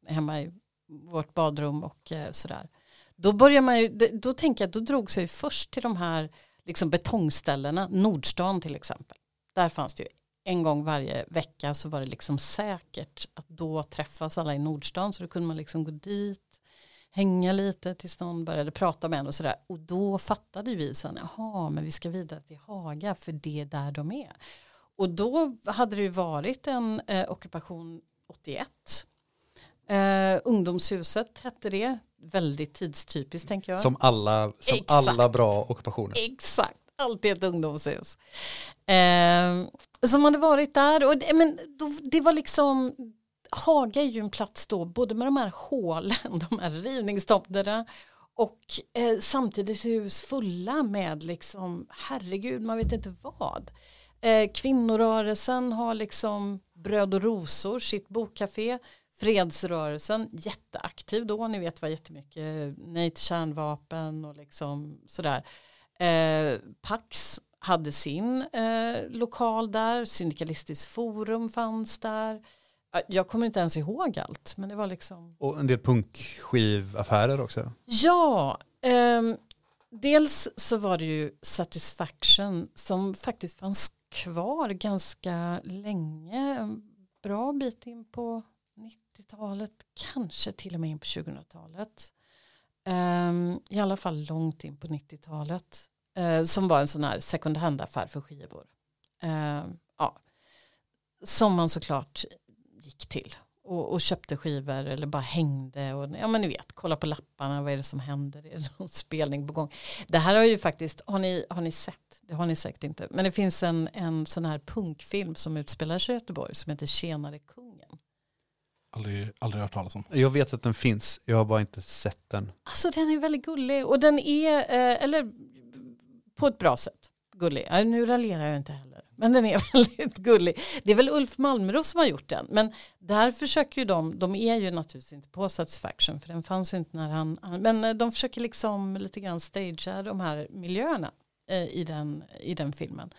i hemma i vårt badrum och eh, sådär. Då börjar man ju, då tänker jag att då drog sig först till de här liksom betongställena, Nordstan till exempel. Där fanns det ju en gång varje vecka så var det liksom säkert att då träffas alla i Nordstan så då kunde man liksom gå dit hänga lite tills någon började prata med en och sådär. Och då fattade vi sen, jaha, men vi ska vidare till Haga för det är där de är. Och då hade det ju varit en eh, ockupation 81. Eh, ungdomshuset hette det, väldigt tidstypiskt tänker jag. Som alla, som Exakt. alla bra ockupationer. Exakt, alltid ett ungdomshus. Eh, som hade varit där och det, men då, det var liksom Haga är ju en plats då både med de här hålen, de här rivningstomterna och eh, samtidigt hus fulla med liksom herregud man vet inte vad. Eh, kvinnorörelsen har liksom Bröd och rosor, sitt bokcafé. Fredsrörelsen, jätteaktiv då, ni vet var jättemycket nej till kärnvapen och liksom sådär. Eh, Pax hade sin eh, lokal där, Syndikalistiskt forum fanns där. Ja, Jag kommer inte ens ihåg allt, men det var liksom Och en del punkskivaffärer också. Ja, ehm, dels så var det ju Satisfaction som faktiskt fanns kvar ganska länge, en bra bit in på 90-talet, kanske till och med in på 2000-talet. Um, ehm, I alla fall långt in på 90-talet. Uh, eh, som var en sån här second hand-affär för skivor. Uh, ja. Som man såklart gick till och, och köpte skivor eller bara hängde och ja men ni vet, kolla på lapparna, vad är det som händer, är det någon spelning på gång. Det här har ju faktiskt, har ni, har ni sett, det har ni säkert inte, men det finns en, en sån här punkfilm som utspelar sig i Göteborg som heter Tjenare kungen. Aldrig, aldrig hört talas om. Jag vet att den finns, jag har bara inte sett den. Alltså den är väldigt gullig och den är, eh, eller på ett bra sätt, gullig. Ja, nu raljerar jag inte heller, men den är väldigt gullig. Det är väl Ulf Malmros som har gjort den, men där försöker ju de, de är ju naturligtvis inte på Satisfaction, för den fanns inte när han, han- men eh, de försöker liksom lite grann stagea de här miljöerna eh, i, den, i den filmen.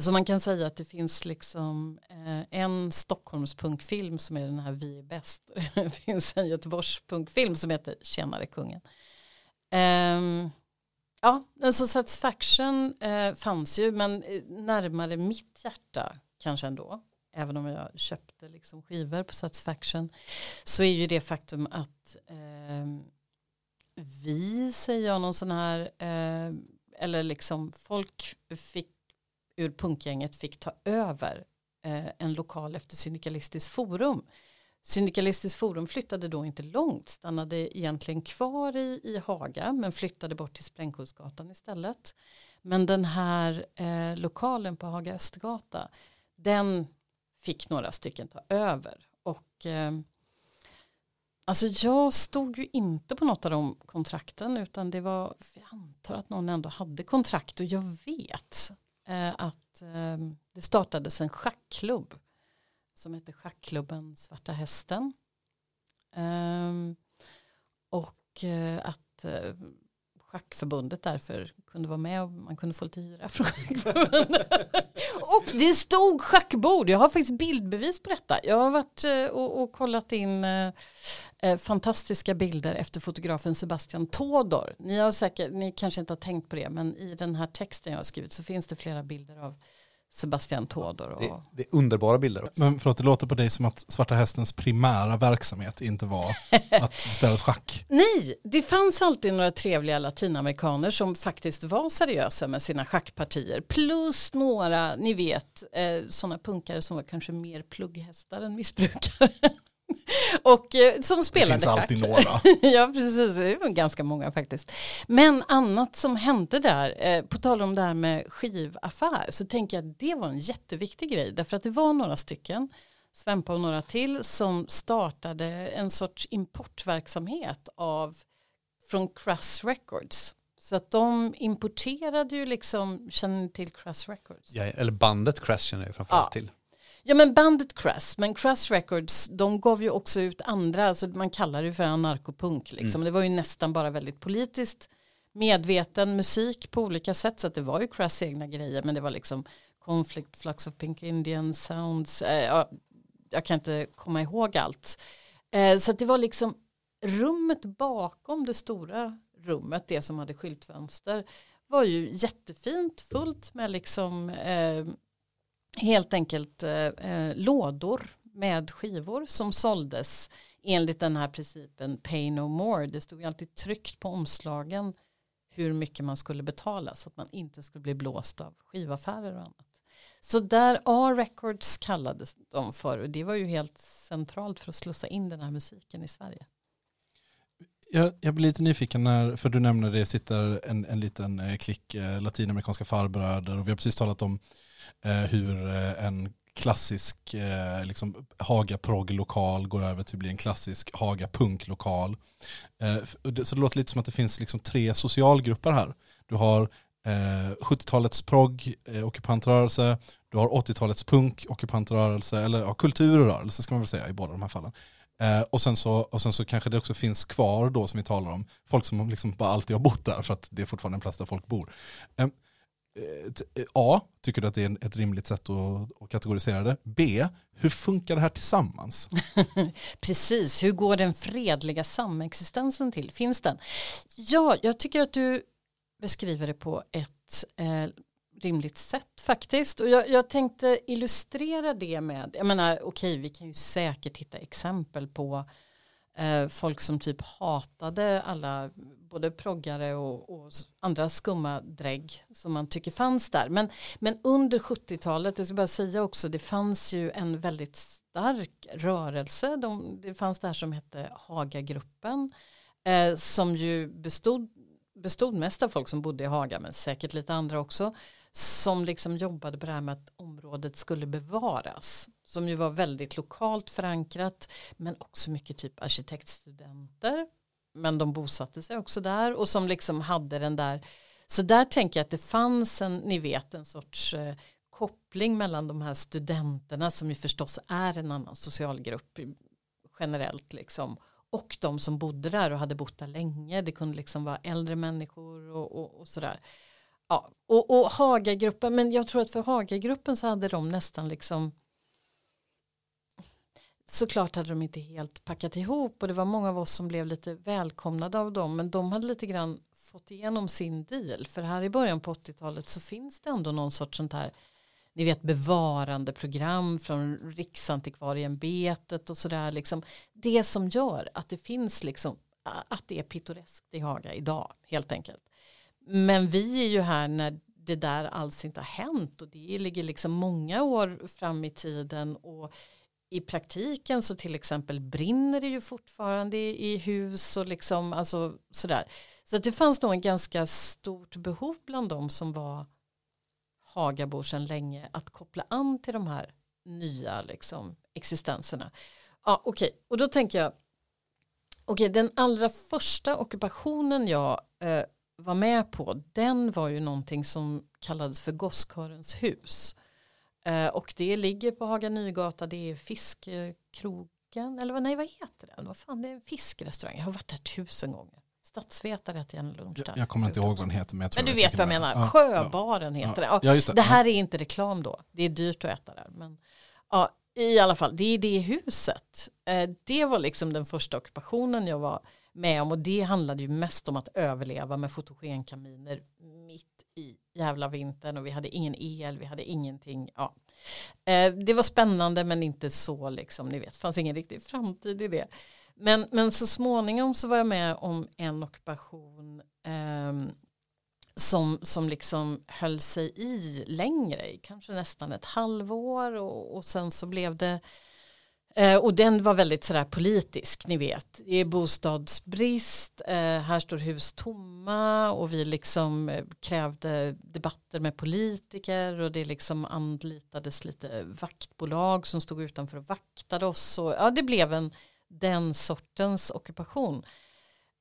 Så man kan säga att det finns liksom eh, en Stockholmspunkfilm som är den här Vi är bäst. Det finns en Göteborgspunkfilm som heter Tjenare kungen. Ehm, ja, så Satisfaction eh, fanns ju men eh, närmare mitt hjärta kanske ändå. även om jag köpte liksom skivor på Satisfaction, så är ju det faktum att eh, vi, säger jag, någon sån här, eh, eller liksom folk fick ur punkgänget fick ta över eh, en lokal efter Syndikalistiskt forum. Syndikalistiskt forum flyttade då inte långt, stannade egentligen kvar i, i Haga men flyttade bort till Sprängkullsgatan istället. Men den här eh, lokalen på Haga Östergata, den fick några stycken ta över. Och eh, alltså jag stod ju inte på något av de kontrakten utan det var, jag antar att någon ändå hade kontrakt och jag vet Eh, att eh, det startades en schackklubb som heter Schackklubben Svarta Hästen. Ehm, och eh, att eh, Schackförbundet därför kunde vara med och man kunde få lite hyra från Schackförbundet. och det stod schackbord, jag har faktiskt bildbevis på detta. Jag har varit eh, och, och kollat in eh, eh, fantastiska bilder efter fotografen Sebastian Todor. Ni, har säkert, ni kanske inte har tänkt på det men i den här texten jag har skrivit så finns det flera bilder av Sebastian Todor. Och... Det, det är underbara bilder. Men för att det låter på dig som att Svarta Hästens primära verksamhet inte var att spela schack. Nej, det fanns alltid några trevliga latinamerikaner som faktiskt var seriösa med sina schackpartier. Plus några, ni vet, eh, sådana punkare som var kanske mer plugghästar än missbrukare. och eh, som spelade finns alltid schack. några. ja, precis. Det var ganska många faktiskt. Men annat som hände där, eh, på tal om det här med skivaffär, så tänker jag att det var en jätteviktig grej. Därför att det var några stycken, Svempa och några till, som startade en sorts importverksamhet av från Crush Records. Så att de importerade ju liksom, känner ni till Crush Records? Ja, eller bandet Crash känner jag framförallt Ja. till. Ja men bandet Crash, men Crash Records de gav ju också ut andra, alltså man kallar det för anarkopunk liksom. Det var ju nästan bara väldigt politiskt medveten musik på olika sätt så att det var ju Crash egna grejer men det var liksom Conflict, Flux of Pink Indian Sounds, eh, ja, jag kan inte komma ihåg allt. Eh, så att det var liksom rummet bakom det stora rummet, det som hade skyltfönster, var ju jättefint, fullt med liksom eh, helt enkelt eh, eh, lådor med skivor som såldes enligt den här principen pay no more. Det stod ju alltid tryckt på omslagen hur mycket man skulle betala så att man inte skulle bli blåst av skivaffärer och annat. Så där A-records kallades de för och det var ju helt centralt för att slussa in den här musiken i Sverige. Jag, jag blir lite nyfiken när, för du nämner det sitter en, en liten eh, klick eh, latinamerikanska farbröder och vi har precis talat om eh, Eh, hur eh, en klassisk eh, liksom Haga progg-lokal går över till att bli en klassisk Haga punk-lokal. Eh, så det låter lite som att det finns liksom tre socialgrupper här. Du har eh, 70-talets progg, eh, ockupantrörelse, du har 80-talets punk, ockupantrörelse, eller ja, kulturrörelse ska man väl säga i båda de här fallen. Eh, och, sen så, och sen så kanske det också finns kvar då som vi talar om, folk som liksom bara alltid har bott där för att det är fortfarande en plats där folk bor. Ehm, Eh, eh, A, tycker du att det är ett rimligt sätt att, att kategorisera det? B, hur funkar det här tillsammans? Precis, hur går den fredliga samexistensen till? Finns den? Ja, jag tycker att du beskriver det på ett eh, rimligt sätt faktiskt. Och jag, jag tänkte illustrera det med, jag menar okej vi kan ju säkert hitta exempel på eh, Eh, folk som typ hatade alla både proggare och, och andra skumma drägg som man tycker fanns där. Men, men under 70-talet, jag ska bara säga också, det fanns ju en väldigt stark rörelse. De, det fanns det här som hette Hagagruppen eh, som ju bestod, bestod mest av folk som bodde i Haga men säkert lite andra också som liksom jobbade på det här med att området skulle bevaras som ju var väldigt lokalt förankrat men också mycket typ arkitektstudenter. Men de bosatte sig också där och som liksom hade den där så där tänker jag att det fanns en, ni vet en sorts eh, koppling mellan de här studenterna som ju förstås är en annan socialgrupp generellt liksom och de som bodde där och hade bott där länge. Det kunde liksom vara äldre människor och, och, och sådär ja, och, och Hagagruppen men jag tror att för Hagagruppen så hade de nästan liksom såklart hade de inte helt packat ihop och det var många av oss som blev lite välkomnade av dem men de hade lite grann fått igenom sin deal för här i början på 80-talet så finns det ändå någon sorts sånt här ni vet bevarandeprogram från Riksantikvarieämbetet och sådär. Liksom. Det som gör att det finns liksom, att det är pittoreskt i Haga idag helt enkelt. Men vi är ju här när det där alls inte har hänt och det ligger liksom många år fram i tiden och i praktiken så till exempel brinner det ju fortfarande i hus och liksom alltså sådär. Så att det fanns nog en ganska stort behov bland dem som var Hagabor sedan länge att koppla an till de här nya liksom, existenserna. Ja, Okej, okay. och då tänker jag, okej okay, den allra första ockupationen jag eh, var med på, den var ju någonting som kallades för Gosskörens hus. Eh, och det ligger på Haga Nygata, det är Fiskkrogen, eller vad, nej vad heter den? Vad fan, det är en fiskrestaurang, jag har varit där tusen gånger. Statsvetare äter en lunch där. Jag kommer inte ihåg vad den heter. Men, jag tror men du jag vet vad jag menar, Ja, Sjöbaren ja, heter ja. det. Ja, det. det här är inte reklam då, det är dyrt att äta där. Men ja, i alla fall, det är det huset. Eh, det var liksom den första ockupationen jag var med om och det handlade ju mest om att överleva med fotogenkaminer mitt i jävla vintern och vi hade ingen el, vi hade ingenting. Ja. Eh, det var spännande men inte så liksom, ni vet, fanns ingen riktig framtid i det. Men, men så småningom så var jag med om en ockupation eh, som, som liksom höll sig i längre, kanske nästan ett halvår och, och sen så blev det eh, och den var väldigt sådär politisk, ni vet. Det är bostadsbrist, eh, här står hus tomma och vi liksom eh, krävde debatter med politiker och det liksom anlitades lite vaktbolag som stod utanför och vaktade oss. Och, ja, det blev en den sortens ockupation.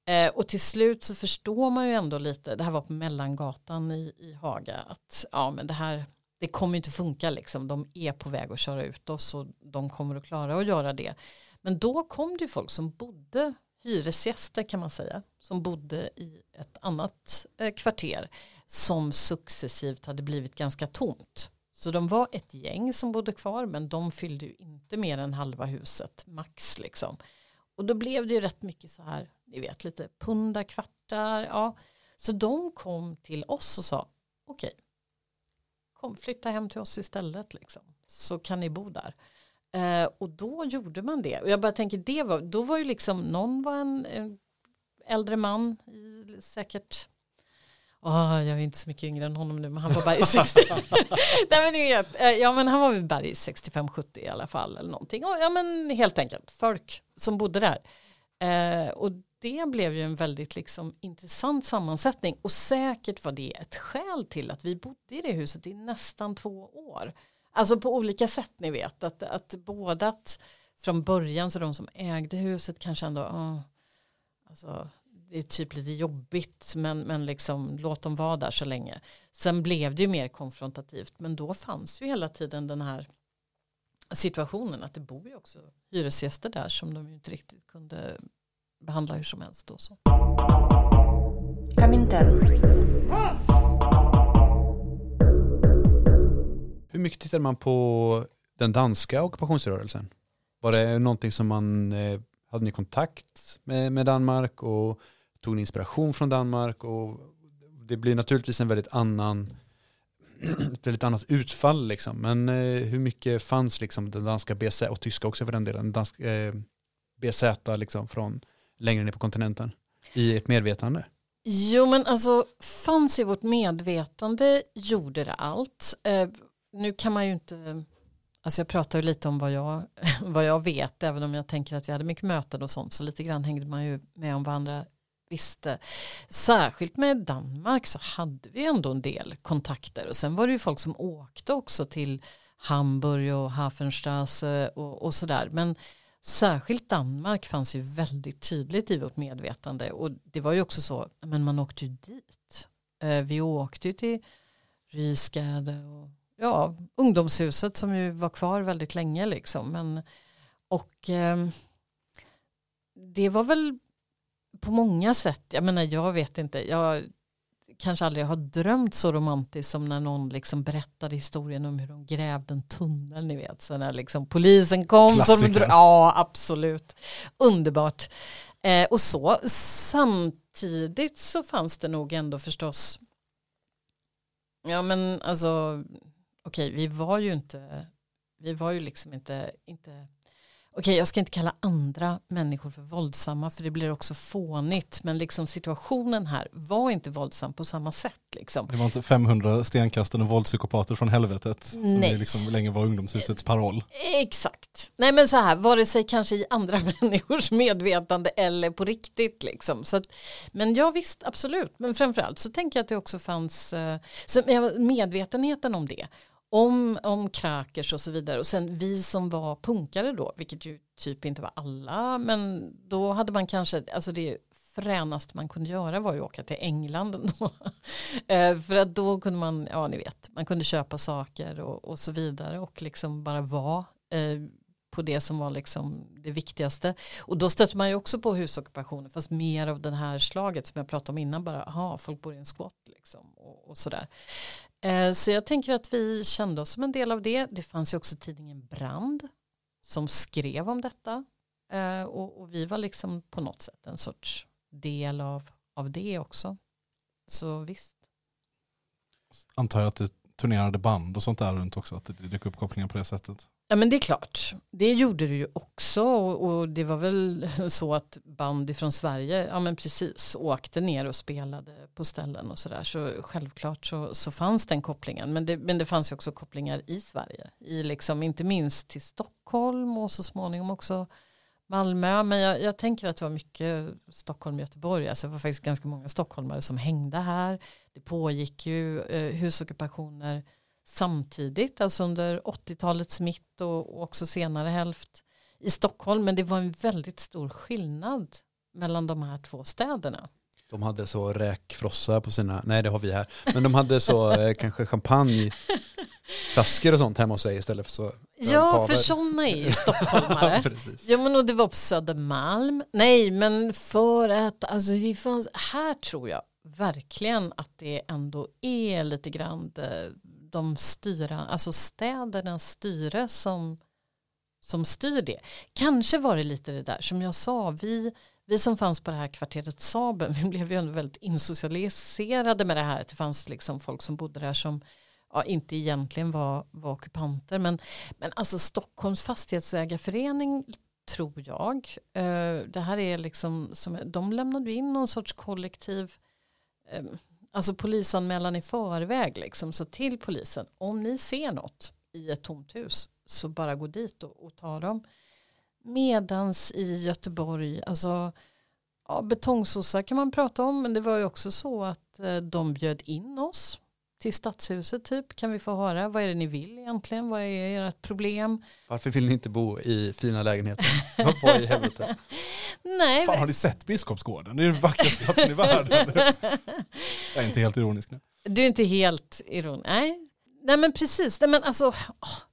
Eh, och till slut så förstår man ju ändå lite, det här var på Mellangatan i, i Haga, att ja men det här, det kommer inte funka liksom, de är på väg att köra ut oss och de kommer att klara att göra det. Men då kom det ju folk som bodde, hyresgäster kan man säga, som bodde i ett annat eh, kvarter som successivt hade blivit ganska tomt. Så de var ett gäng som bodde kvar men de fyllde ju inte mer än halva huset max liksom. Och då blev det ju rätt mycket så här, ni vet lite pundarkvartar. ja. Så de kom till oss och sa okej, kom flytta hem till oss istället liksom. Så kan ni bo där. Eh, och då gjorde man det. Och jag bara tänker, det var, då var ju liksom, någon var en, en äldre man, säkert Oh, jag är inte så mycket yngre än honom nu men han var bara i 60. Nej, men ni vet, eh, ja men han var väl bara i 65-70 i alla fall eller någonting. Och, ja men helt enkelt folk som bodde där. Eh, och det blev ju en väldigt liksom intressant sammansättning och säkert var det ett skäl till att vi bodde i det huset i nästan två år. Alltså på olika sätt ni vet att, att båda att från början så de som ägde huset kanske ändå oh, alltså det är typ lite jobbigt men, men liksom låt dem vara där så länge. Sen blev det ju mer konfrontativt men då fanns ju hela tiden den här situationen att det bor ju också hyresgäster där som de ju inte riktigt kunde behandla hur som helst. Och så. Hur mycket tittade man på den danska ockupationsrörelsen? Var det någonting som man, eh, hade ni kontakt med, med Danmark och tog ni inspiration från Danmark och det blir naturligtvis en väldigt annan ett väldigt annat utfall liksom. Men eh, hur mycket fanns liksom den danska BZ och tyska också för den delen, den danska eh, BZ liksom från längre ner på kontinenten i ett medvetande? Jo men alltså fanns i vårt medvetande gjorde det allt. Eh, nu kan man ju inte, alltså jag pratar ju lite om vad jag, vad jag vet även om jag tänker att vi hade mycket möten och sånt så lite grann hängde man ju med om vad andra visste. Särskilt med Danmark så hade vi ändå en del kontakter och sen var det ju folk som åkte också till Hamburg och Hafenstrasse och, och sådär. Men särskilt Danmark fanns ju väldigt tydligt i vårt medvetande och det var ju också så, men man åkte ju dit. Eh, vi åkte ju till Rysgade och ja, ungdomshuset som ju var kvar väldigt länge liksom. Men, och eh, det var väl på många sätt, jag menar jag vet inte, jag kanske aldrig har drömt så romantiskt som när någon liksom berättade historien om hur de grävde en tunnel, ni vet, så när liksom polisen kom. Så Klassiker. ja, absolut. Underbart. Eh, och så, samtidigt så fanns det nog ändå förstås, ja men alltså, okej vi var ju inte, vi var ju liksom inte, inte okej jag ska inte kalla andra människor för våldsamma för det blir också fånigt men liksom situationen här var inte våldsam på samma sätt liksom. Det var inte 500 stenkastande våldspsykopater från helvetet. Som Nej. det liksom länge var ungdomshusets paroll. Exakt. Nej men så här, vare sig kanske i andra människors medvetande eller på riktigt liksom. Så att, men ja visst, absolut. Men framförallt så tänker jag att det också fanns eh, så medvetenheten om det. Om, om krakers och så vidare. Och sen vi som var punkare då, vilket ju typ inte var alla, men då hade man kanske, alltså det fränaste man kunde göra var ju att åka till England ändå. Eh, för att då kunde man, ja ni vet, man kunde köpa saker och, och så vidare och liksom bara vara eh, på det som var liksom det viktigaste. Och då stötte man ju också på husockupationer fast mer av den här slaget som jag pratade om innan bara, aha, folk bor i en squat liksom och, och sådär. Eh, så jag tänker att vi kände oss som en del av det. Det fanns ju också tidningen Brand som skrev om detta eh, och, och vi var liksom på något sätt en sorts del av, av det också. Så visst. Antar jag att det turnerade band och sånt där runt också, att det dök upp kopplingar på det sättet. Ja men det är klart, det gjorde det ju också och, och det var väl så att band ifrån Sverige, ja men precis, åkte ner och spelade på ställen och sådär. Så självklart så, så fanns den kopplingen, men det, men det fanns ju också kopplingar i Sverige, i liksom inte minst till Stockholm och så småningom också Malmö, men jag, jag tänker att det var mycket Stockholm och Göteborg, alltså det var faktiskt ganska många stockholmare som hängde här. Det pågick ju eh, husockupationer samtidigt, alltså under 80-talets mitt och, också senare hälft i Stockholm, men det var en väldigt stor skillnad mellan de här två städerna. De hade så räkfrossa på sina, nej det har vi här, men de hade så eh, kanske champagneflaskor och sånt hemma hos sig istället för så. Ja, paver. för sådana är ju Ja, stockholmare. Ja men och det var på Södermalm. Nej men för att alltså det fanns, här tror jag verkligen att det ändå är lite grann det- de styra, alltså städernas styre som, som styr det. Kanske var det lite det där som jag sa, vi, vi som fanns på det här kvarteret Saben, vi blev ju ändå väldigt insocialiserade med det här. Det fanns liksom folk som bodde där som ja, inte egentligen var, var ockupanter. Men, men alltså Stockholms fastighetsägarförening tror jag, eh, det här är liksom, som, de lämnade in någon sorts kollektiv eh, alltså polisanmälan i förväg liksom, så till polisen, om ni ser något i ett tomt hus så bara gå dit och, och ta dem. Medans i Göteborg, alltså ja, betongsossar kan man prata om, men det var ju också så att eh, de bjöd in oss till stadshuset typ, kan vi få höra, vad är det ni vill egentligen, vad är ert problem? Varför vill ni inte bo i fina lägenheter? Vad i helvete? Nej, Fan har ni sett Biskopsgården? Det är den vackraste platsen i världen. Jag är inte helt ironisk nu. Du är inte helt ironisk. Nej. Nej men precis, Nej, men alltså,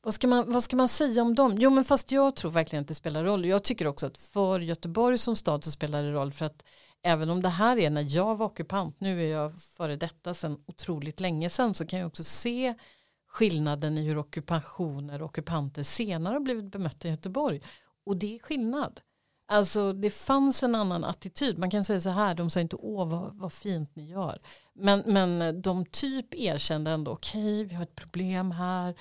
vad, ska man, vad ska man säga om dem? Jo men fast jag tror verkligen att det spelar roll. Jag tycker också att för Göteborg som stad så spelar det roll för att även om det här är när jag var ockupant, nu är jag före detta sedan otroligt länge sedan så kan jag också se skillnaden i hur ockupationer och ockupanter senare har blivit bemötta i Göteborg. Och det är skillnad. Alltså det fanns en annan attityd. Man kan säga så här, de sa inte åh vad, vad fint ni gör. Men, men de typ erkände ändå, okej vi har ett problem här,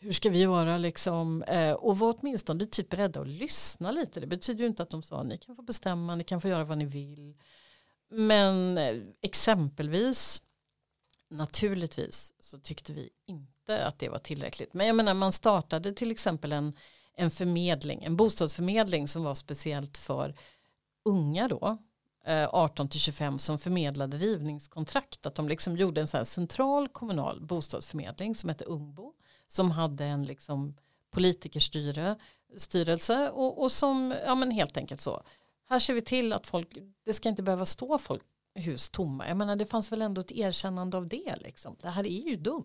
hur ska vi göra liksom? Eh, och var åtminstone typ beredda att lyssna lite. Det betyder ju inte att de sa, ni kan få bestämma, ni kan få göra vad ni vill. Men eh, exempelvis, naturligtvis så tyckte vi inte att det var tillräckligt. Men jag menar man startade till exempel en, en förmedling, en bostadsförmedling som var speciellt för unga då, eh, 18 till 25 som förmedlade rivningskontrakt. Att de liksom gjorde en så här central kommunal bostadsförmedling som hette Ungbo. Som hade en liksom politikerstyre, styrelse och, och som, ja men helt enkelt så. Här ser vi till att folk, det ska inte behöva stå folk hus tomma. Jag menar det fanns väl ändå ett erkännande av det liksom. Det här är ju dumt.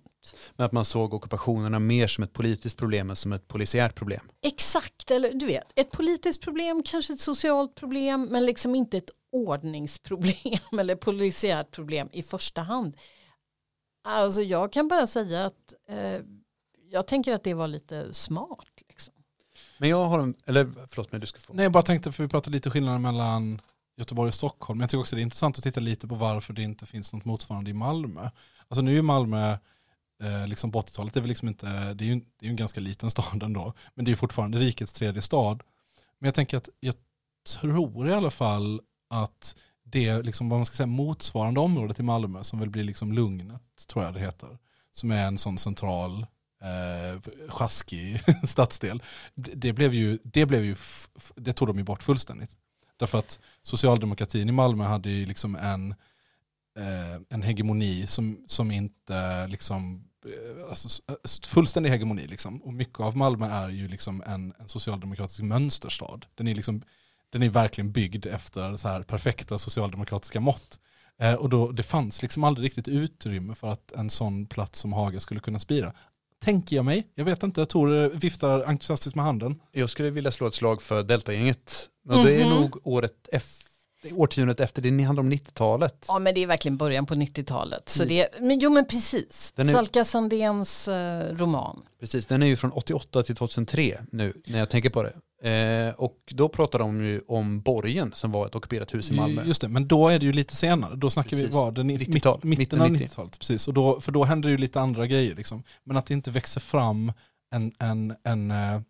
Men att man såg ockupationerna mer som ett politiskt problem än som ett polisiärt problem. Exakt, eller du vet, ett politiskt problem, kanske ett socialt problem, men liksom inte ett ordningsproblem eller polisiärt problem i första hand. Alltså jag kan bara säga att eh, jag tänker att det var lite smart. Liksom. Men jag har en, eller förlåt men du ska få. Nej, jag bara tänkte, för vi pratade lite skillnaden mellan Göteborg och Stockholm. Men jag tycker också det är intressant att titta lite på varför det inte finns något motsvarande i Malmö. Alltså nu är Malmö eh, liksom på 80-talet, det är väl liksom inte, det är ju det är ju en ganska liten stad ändå, men det är fortfarande rikets tredje stad. Men jag tänker att jag tror i alla fall att det liksom, vad man ska säga, motsvarande området i Malmö som väl blir liksom Lugnet, tror jag det heter, som är en sån central eh, sjaskig stadsdel. Det blev ju, det blev ju, det tog de ju bort fullständigt. Därför att socialdemokratin i Malmö hade ju liksom en, eh, en hegemoni som, som inte liksom, eh, alltså, eh, fullständig hegemoni liksom. Och mycket av Malmö är ju liksom en, en socialdemokratisk mönsterstad. Den är liksom, den är verkligen byggd efter så här perfekta socialdemokratiska mått. Eh, och då, det fanns liksom aldrig riktigt utrymme för att en sån plats som Haga skulle kunna spira. Tänker jag mig. Jag vet inte, Tor viftar entusiastiskt med handen. Jag skulle vilja slå ett slag för Deltagänget. Och det är Mhm. nog året efter, årtiondet efter, det handlar om 90-talet. Ja men det är verkligen början på 90-talet. Så det, men, jo men precis, Den är- Salka Sandéns eh, roman. Precis, den är ju från 88 till 2003 nu när jag tänker på det. Eh, och då pratar de ju om Borgen som var ett ockuperat hus i Malmö. Just det, men då är det ju lite senare. Då snackar vi, Precis. vad, den, 90-tal, mitt, mitten mitten av 90. 90-talet. Precis, och då, för då händer det ju lite andra grejer. Liksom. Men att det inte växer fram en, en, en eh,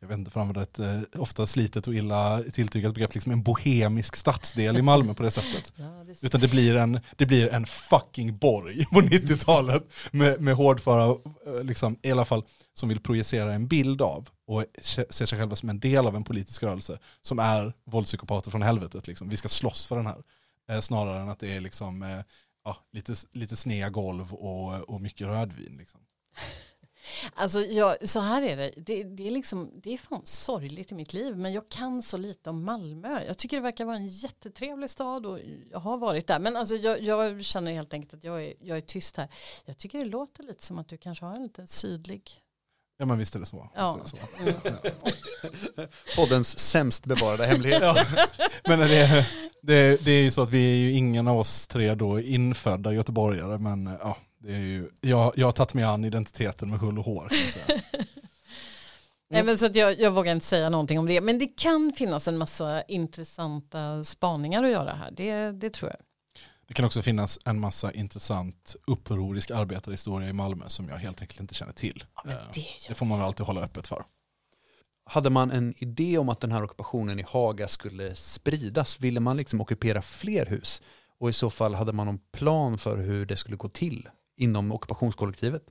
jag vet inte, för att använda ett eh, ofta slitet och illa tilltygat begrepp, liksom en bohemisk stadsdel i Malmö på det sättet. Utan det blir en, det blir en fucking borg på 90-talet med, med hårdföra, eh, liksom, i alla fall, som vill projicera en bild av och se- ser sig själva som en del av en politisk rörelse som är våldspsykopater från helvetet. Liksom. Vi ska slåss för den här. Eh, snarare än att det är liksom, eh, ja, lite, lite snea golv och, och mycket rödvin. Liksom. Alltså jag, så här är det, det, det, är liksom, det är fan sorgligt i mitt liv men jag kan så lite om Malmö. Jag tycker det verkar vara en jättetrevlig stad och jag har varit där. Men alltså jag, jag känner helt enkelt att jag är, jag är tyst här. Jag tycker det låter lite som att du kanske har en lite sydlig. Ja men visst är det så. Visst Ja. är det så. Mm. Poddens sämst bevarade hemlighet. Ja. Men det, det, det är ju så att vi är ju ingen av oss tre då infödda göteborgare men ja, det är ju, jag, jag har tagit mig an identiteten med hull och hår. Nej, men så att jag, jag vågar inte säga någonting om det. Men det kan finnas en massa intressanta spaningar att göra här. Det, det tror jag. Det kan också finnas en massa intressant upprorisk arbetarhistoria i Malmö som jag helt enkelt inte känner till. men Eh, det det får man väl alltid hålla öppet för. Hade man en idé om att den här ockupationen i Haga skulle spridas? Ville man liksom ockupera fler hus? Och i så fall hade man någon plan för hur det skulle gå till inom ockupationskollektivet?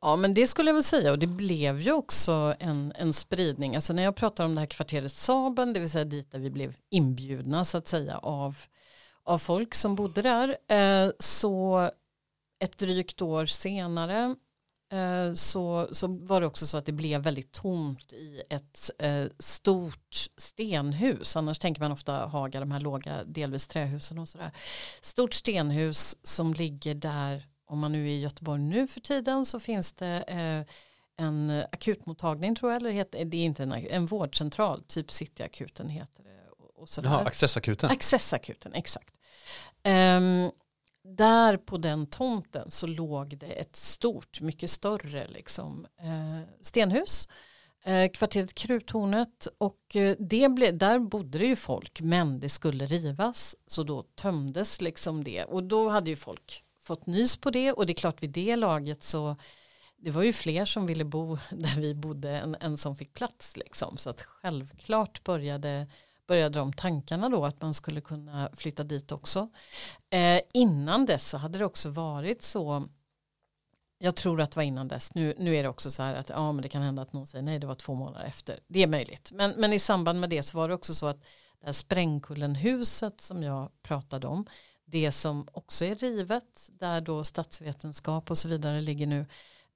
Ja men det skulle jag väl säga och det blev ju också en, en spridning. Alltså när jag pratar om det här kvarteret Saben, det vill säga dit där vi blev inbjudna så att säga av, av folk som bodde där. Eh, så ett drygt år senare eh, så, så var det också så att det blev väldigt tomt i ett eh, stort stenhus. Annars tänker man ofta Haga, de här låga delvis trähusen och sådär. Stort stenhus som ligger där om man nu är i Göteborg nu för tiden så finns det eh, en akutmottagning tror jag, eller heter, det är inte en, en vårdcentral, typ Cityakuten heter det. Och. Jaha, Accessakuten. Accessakuten, exakt. Ehm, där på den tomten så låg det ett stort, mycket större liksom, eh, stenhus. Eh, kvarteret Kruthornet och eh, det ble, där bodde det ju folk men det skulle rivas så då tömdes liksom det och då hade ju folk fått nys på det och det är klart vid det laget så det var ju fler som ville bo där vi bodde än, än som fick plats liksom så att självklart började började de tankarna då att man skulle kunna flytta dit också. Eh, innan dess så hade det också varit så jag tror att det var innan dess. Nu, nu är det också så här att ja, men det kan hända att någon säger nej, det var två månader efter. Det är möjligt. Men, men i samband med det så var det också så att det här Sprängkullenhuset som jag pratade om, det som också är rivet, där då statsvetenskap och så vidare ligger nu,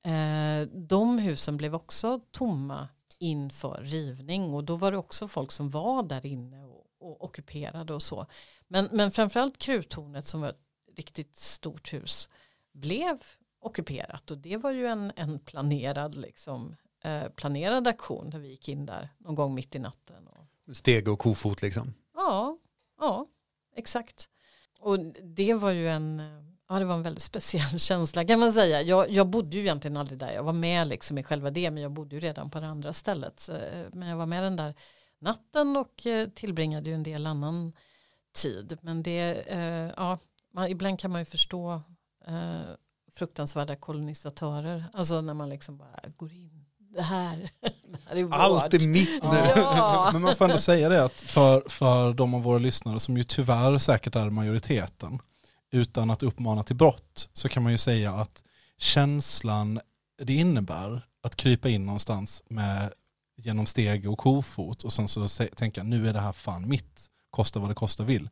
eh, de husen blev också tomma inför rivning och då var det också folk som var där inne och, och ockuperade och så. Men, men framförallt Kruttornet som var ett riktigt stort hus blev ockuperat och det var ju en, en planerad, liksom, eh, planerad aktion där vi gick in där någon gång mitt i natten. Och, Steg och kofot liksom. ja, ja, exakt. Och det var ju en, ja det var en väldigt speciell känsla kan man säga. Jag, jag bodde ju egentligen aldrig där, jag var med liksom i själva det men jag bodde ju redan på det andra stället. Så, eh, men jag var med den där natten och eh, tillbringade ju en del annan tid. Men det, eh, ja, man, ibland kan man ju förstå eh, fruktansvärda kolonisatörer. Alltså när man liksom bara går in. Det här, det här är vårt. Allt är mitt nu. Ja. Men man får ändå säga det att för, för de av våra lyssnare som ju tyvärr säkert är majoriteten utan att uppmana till brott så kan man ju säga att känslan det innebär att krypa in någonstans med genom steg och kofot och sen så tänka nu är det här fan mitt, kosta vad det kosta vill.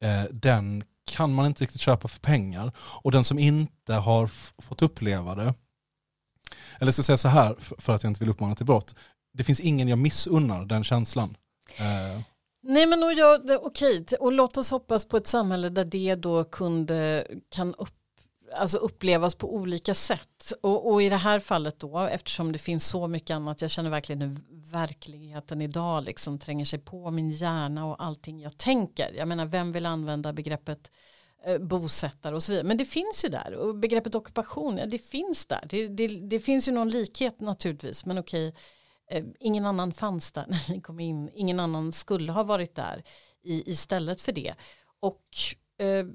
Eh, den kan man inte riktigt köpa för pengar och den som inte har fått uppleva det eller ska jag säga så här för att jag inte vill uppmana till brott det finns ingen jag missunnar den känslan. Eh, Nej men och jag, okej, och låt oss hoppas på ett samhälle där det då kunde, eh, kan upp, alltså upplevas på olika sätt. Och, och i det här fallet då, eftersom det finns så mycket annat, jag känner verkligen hur verkligheten idag liksom tränger sig på min hjärna och allting jag tänker. Jag menar, vem vill använda begreppet eh, Eh, bosättare och så vidare. Men det finns ju där och begreppet ockupation, ja, det finns där. Det, det, det finns ju någon likhet naturligtvis, men okej, eh, ingen annan fanns där när ni kom in, ingen annan skulle ha varit där i, istället för det. Och, eh,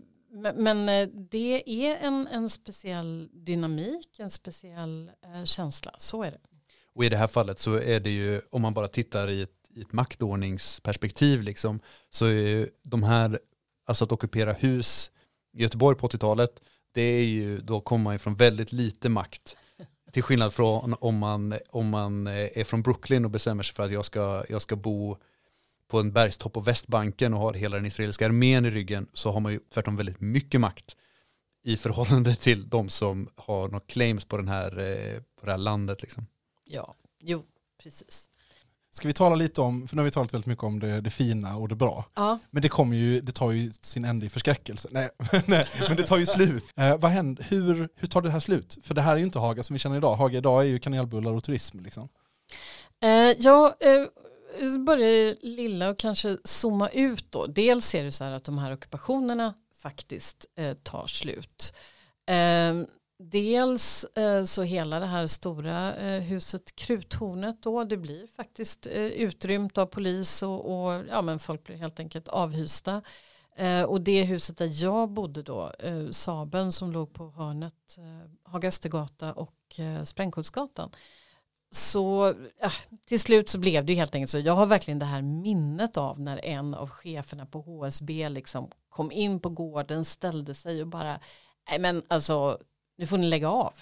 men det är en, en speciell dynamik, en speciell känsla, så är det. Och i det här fallet så är det ju, om man bara tittar i ett, i ett maktordningsperspektiv liksom, så är ju de här, alltså att ockupera hus Göteborg på 80-talet, det är ju, då kommer man ju från väldigt lite makt. Till skillnad från om man, om man eh, är från Brooklyn och bestämmer sig för att jag ska, jag ska bo på en bergstopp på Västbanken och har hela den israeliska armén i ryggen så har man ju tvärtom väldigt mycket makt i förhållande till de som har något claims på, den här, eh, på det här landet. Liksom. Ja, jo, precis. Ska vi tala lite om, för nu har vi talat väldigt mycket om det, det fina och det bra. Ja, Men det kommer ju, det tar ju sin ände i förskräckelse. Nej, nej men det tar ju slut. Eh, vad händer, hur, hur tar det här slut? För det här är ju inte Haga som vi känner idag. Haga idag är ju kanelbullar och turism liksom. Eh, jag eh, börjar det lilla och kanske zooma ut då. Dels är det så här att de här ockupationerna faktiskt eh, tar slut. Eh, dels eh, så hela det här stora eh, huset Kruthornet då, det blir faktiskt eh, utrymt av polis och, och ja, men folk blir helt enkelt avhysta. Och det huset där jag bodde då, Saben som låg på hörnet Haga Östergata och Sprängkullsgatan så ja, till slut så blev det ju helt enkelt så. Jag har verkligen det här minnet av när en av cheferna på HSB liksom kom in på gården, ställde sig och bara, nej men alltså, nu får ni lägga av.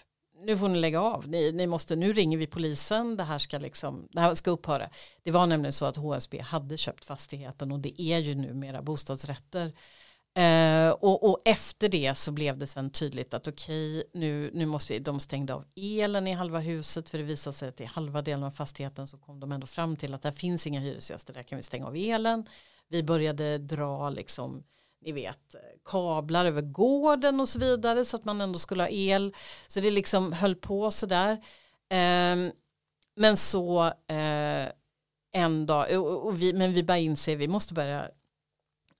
Nu får ni lägga av. Ni, ni måste, nu ringer vi polisen, det här ska liksom, det här ska upphöra. Det var nämligen så att HSB hade köpt fastigheten och det är ju numera bostadsrätter. Eh, och, och efter det så blev det sen tydligt att okej, nu, nu måste vi, de stängde av elen i halva huset för det visade sig att i halva delen av fastigheten så kom de ändå fram till att där finns inga hyresgäster, där kan vi stänga av elen. Vi började dra liksom, ni vet, kablar över gården och så vidare så att man ändå skulle ha el. Så det liksom höll på sådär. Eh, men så eh, en dag, och, och vi, men vi bara inser vi måste börja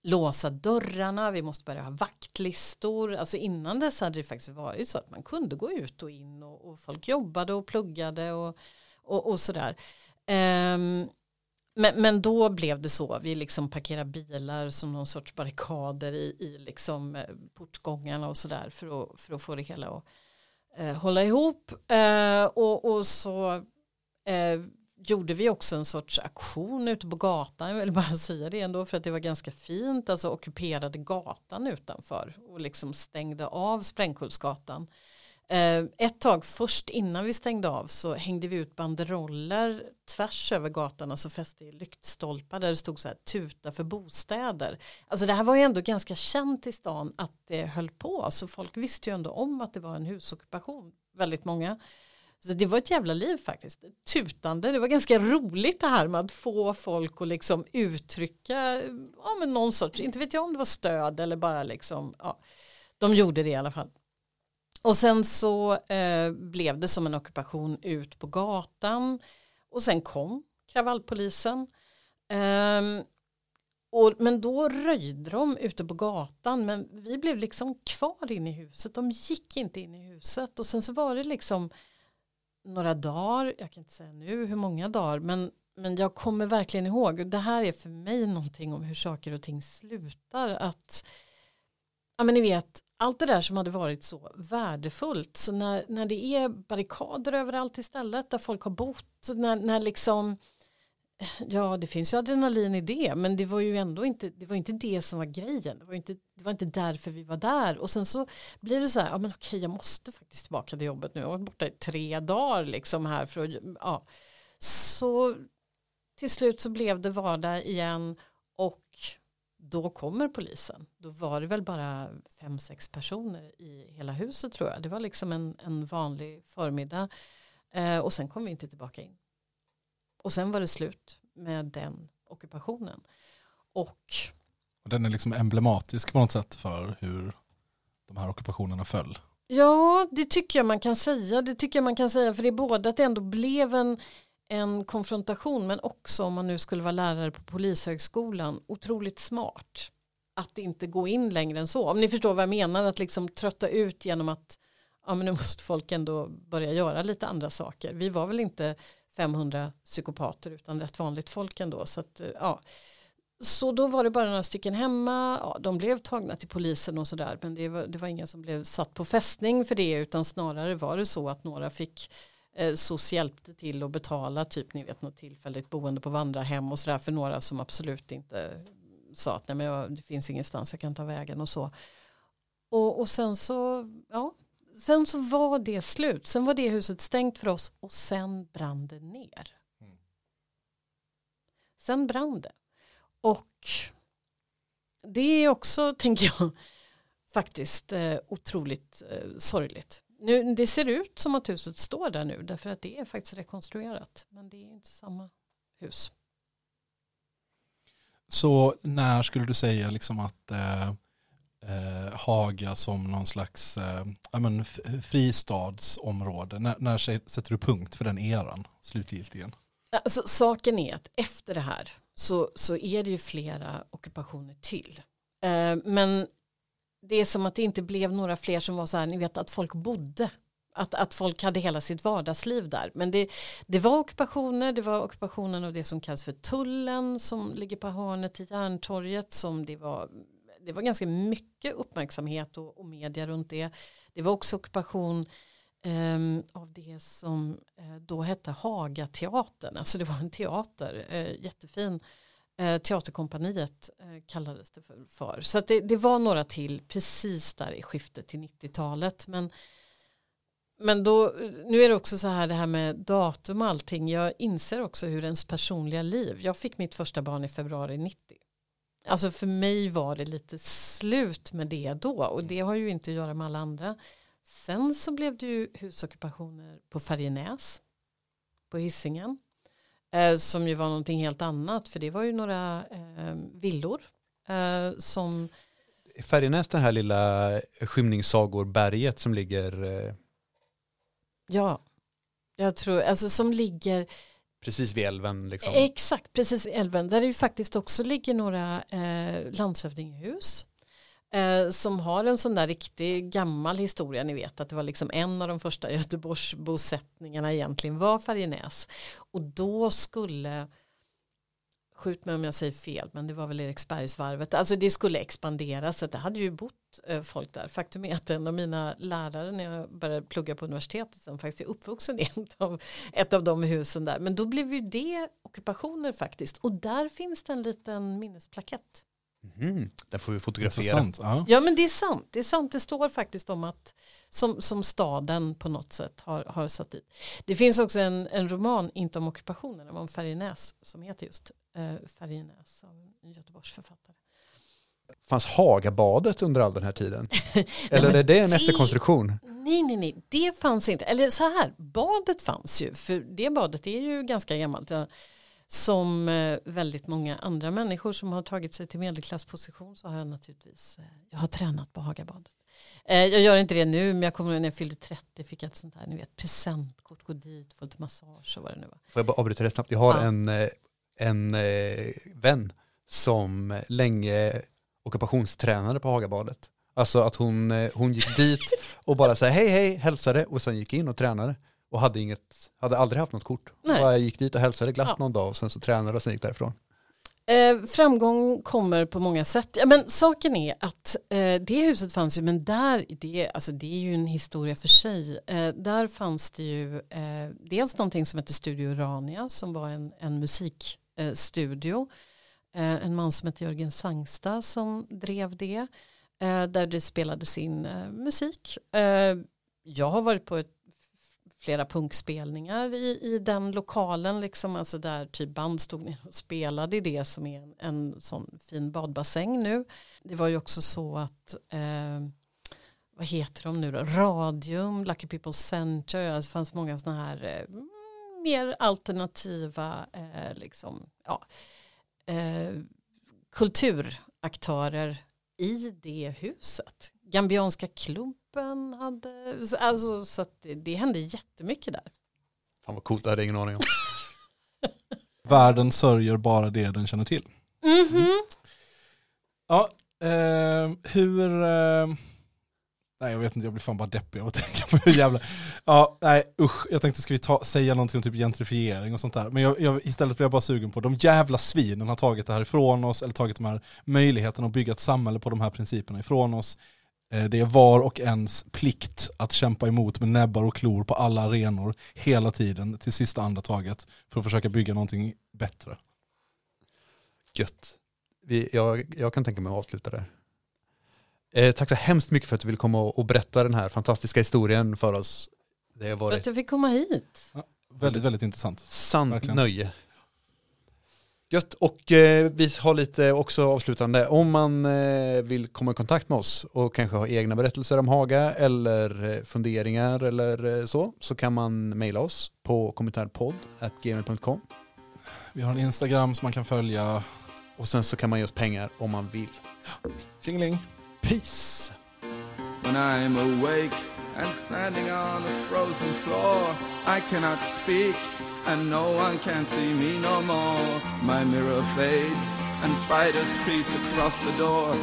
låsa dörrarna, vi måste börja ha vaktlistor. Alltså innan dess hade det faktiskt varit så att man kunde gå ut och in och, och folk jobbade och pluggade och, och, och sådär. Um, men, men då blev det så, vi liksom parkerar bilar som någon sorts barrikader i, i liksom eh, portgångarna och sådär för att, för att få det hela att eh, hålla ihop. Eh, och, och så eh, gjorde vi också en sorts aktion ute på gatan, jag vill bara säga det ändå för att det var ganska fint, alltså ockuperade gatan utanför och liksom stängde av Sprängkullsgatan. Eh, ett tag först innan vi stängde av så hängde vi ut banderoller tvärs över gatan, och så fäste i lyktstolpar där det stod så här tuta för bostäder. Alltså det här var ju ändå ganska känt i stan att det höll på, så folk visste ju ändå om att det var en husockupation, väldigt många. Så det var ett jävla liv faktiskt. Tutande, det var ganska roligt det här med att få folk att liksom uttrycka ja, men någon sorts, inte vet jag om det var stöd eller bara liksom, ja, de gjorde det i alla fall. Och sen så eh, blev det som en ockupation ut på gatan. Och sen kom kravallpolisen. Eh, och, men då röjde de ute på gatan. Men vi blev liksom kvar inne i huset. De gick inte in i huset. Och sen så var det liksom några dagar, jag kan inte säga nu hur många dagar, men, men jag kommer verkligen ihåg, och det här är för mig någonting om hur saker och ting slutar, att ja men ni vet, allt det där som hade varit så värdefullt. Så när, när det är barrikader överallt istället där folk har bott, när, när liksom Ja, det finns ju adrenalin i det, men det var ju ändå inte det, var inte det som var grejen. Det var, inte, det var inte därför vi var där. Och sen så blir det så här, ja men okej, jag måste faktiskt tillbaka till jobbet nu. Jag har varit borta i tre dagar liksom här för att, ja. Så till slut så blev det vardag igen då kommer polisen. Då var det väl bara fem, sex personer i hela huset tror jag. Det var liksom en, en vanlig förmiddag. Eh, och sen kom vi inte tillbaka in. Och sen var det slut med den ockupationen. Och Och den är liksom emblematisk på något sätt för hur de här ockupationerna föll. ja, det tycker jag man kan säga. Det tycker jag man kan säga för det är både att det ändå blev en, en konfrontation men också om man nu skulle vara lärare på polishögskolan otroligt smart att inte gå in längre än så. Om ni förstår vad jag menar, att liksom trötta ut genom att ja, men nu måste folk ändå börja göra lite andra saker. Vi var väl inte 500 psykopater utan rätt vanligt folk ändå. Så, att, eh, ja. så då var det bara några stycken hemma, ja, de blev tagna till polisen och sådär men det var, det var ingen som blev satt på fästning för det utan snarare var det så att några fick SOS hjälpte till att betala typ ni vet något tillfälligt boende på vandrarhem och sådär för några som absolut inte sa att nej men jag, det finns ingenstans jag kan ta vägen och så. Och, och sen så, ja, sen så var det slut. Sen var det huset stängt för oss och sen brann det ner. Sen brann det. Och det är också, tänker jag, faktiskt eh, otroligt eh, sorgligt. Nu, det ser ut som att huset står där nu därför att det är faktiskt rekonstruerat. Men det är inte samma hus. Så när skulle du säga liksom att eh, eh, Haga som någon slags eh, ja, men, fristadsområde, när, när sä- sätter du punkt för den eran slutgiltigen? Alltså, saken är att efter det här så, så är det ju flera ockupationer till. Eh, men det är som att det inte blev några fler som var så här, ni vet att folk bodde. Att, att folk hade hela sitt vardagsliv där. Men det, det var ockupationer, det var ockupationen av det som kallas för tullen som ligger på hörnet till Järntorget som det var, det var ganska mycket uppmärksamhet och, och media runt det. Det var också ockupation ehm, av det som eh, då hette Hagateatern. Alltså det var en teater, eh, jättefin. Eh, teaterkompaniet eh, kallades det för. för. Så det, det var några till precis där i skiftet till 90-talet. Men, men då, nu är det också så här det här med datum och allting. Jag inser också hur ens personliga liv. Jag fick mitt första barn i februari 90. Alltså för mig var det lite slut med det då. Och det har ju inte att göra med alla andra. Sen så blev det ju husockupationer på Färjenäs. På Hisingen. Eh, som ju var någonting helt annat. För det var ju några eh, villor. Eh, som, Färjenäs den här lilla skymningssagorberget som ligger eh, ja. Jag tror, alltså som ligger precis vid älven. Liksom. Exakt, precis vid älven. Där det ju faktiskt också ligger några eh, landshövdingehus. Eh, som har en sån där riktig gammal historia. Ni vet att det var liksom en av de första Göteborgsbosättningarna egentligen var Färjenäs. Och då skulle, skjut mig om jag säger fel, men det var väl Eriksbergsvarvet. Alltså det skulle expandera så det hade ju bott eh, folk där. Faktum är att en av mina lärare när jag började plugga på universitetet som faktiskt är uppvuxen i ett av, ett av de husen där. Men då blev ju det ockupationer faktiskt. Och där finns det en liten minnesplakett. Mhm, Där får vi fotografera. Intressant. Ja. Ja men det är sant, det är sant, det står faktiskt om att som, som staden på något sätt har, har satt dit. Det finns också en, en roman, inte om ockupationen, men om Färjenäs som heter just eh, Färjenäs av en Göteborgs författare. Fanns Hagabadet under all den här tiden? Eller är det en det- efterkonstruktion? Nej, nej, nej, det fanns inte. Eller så här, badet fanns ju, för det badet är ju ganska gammalt. Som eh, väldigt många andra människor som har tagit sig till medelklassposition så har jag naturligtvis, eh, jag har tränat på Hagabadet. Eh, jag gör inte det nu, men jag kommer när jag fyllde 30 fick jag ett sånt här, ni vet, presentkort, gå dit, få lite massage och vad det nu var. Får jag bara avbryta det snabbt? Jag har Ja. en, en vän som länge ockupationstränade på Hagabadet. Alltså att hon, hon gick dit och bara sa hej hej, hälsade och sen gick in och tränade. Och hade, inget, hade aldrig haft något kort. Nej. Bara gick dit och hälsade glatt Ja. någon dag och sen så tränade och sen gick därifrån. Eh, framgång kommer på många sätt. Ja, men saken är att eh, det huset fanns ju, men där, det, alltså, det är ju en historia för sig. Eh, där fanns det ju eh, dels någonting som heter Studio Urania som var en, en musikstudio. Eh, en man som heter Jörgen Sangsta som drev det. Eh, där det spelades in eh, musik. Eh, jag har varit på ett flera punkspelningar i, i den lokalen, liksom, alltså där typ band stod ner och spelade i det som är en, en sån fin badbassäng nu. Det var ju också så att, eh, vad heter de nu då, Radium, Lucky People Center, alltså det fanns många sådana här eh, mm, mer alternativa, eh, liksom, ja, eh, kulturaktörer i det huset. Gambianska klubben hade, alltså så att det, det hände jättemycket där. Fan vad coolt, det hade jag ingen aning om. Världen sörjer bara det den känner till. Mhm. Ja, eh, hur... Eh, nej jag vet inte, jag blir fan bara deppig av att tänka på hur jävla... Ja, nej usch, jag tänkte ska vi ta, säga någonting om typ gentrifiering och sånt där. Men jag, jag, istället blir jag bara sugen på, de jävla svinen har tagit det här ifrån oss, eller tagit de här möjligheterna att bygga ett samhälle på de här principerna ifrån oss. Eh, Det är var och ens plikt att kämpa emot med näbbar och klor på alla arenor hela tiden till sista andetaget för att försöka bygga någonting bättre. Gött. Vi, jag, jag kan tänka mig att avsluta där. Eh, tack så hemskt mycket för att du vill komma och, och berätta den här fantastiska historien för oss. Det har För varit att jag fick komma hit. Väldigt, väldigt intressant. sant verkligen. nöje. Gött, och eh, vi har lite också avslutande. Om man eh, vill komma i kontakt med oss och kanske ha egna berättelser om Haga eller eh, funderingar eller eh, så, så kan man mejla oss på kommentarpodd.gmail.com Vi har en Instagram som man kan följa. och sen så kan man ge oss pengar om man vill. Tjingeling! Peace! When I'm awake and standing on a frozen floor, I cannot speak and no one can see me no more. My mirror fades and spiders creep across the door,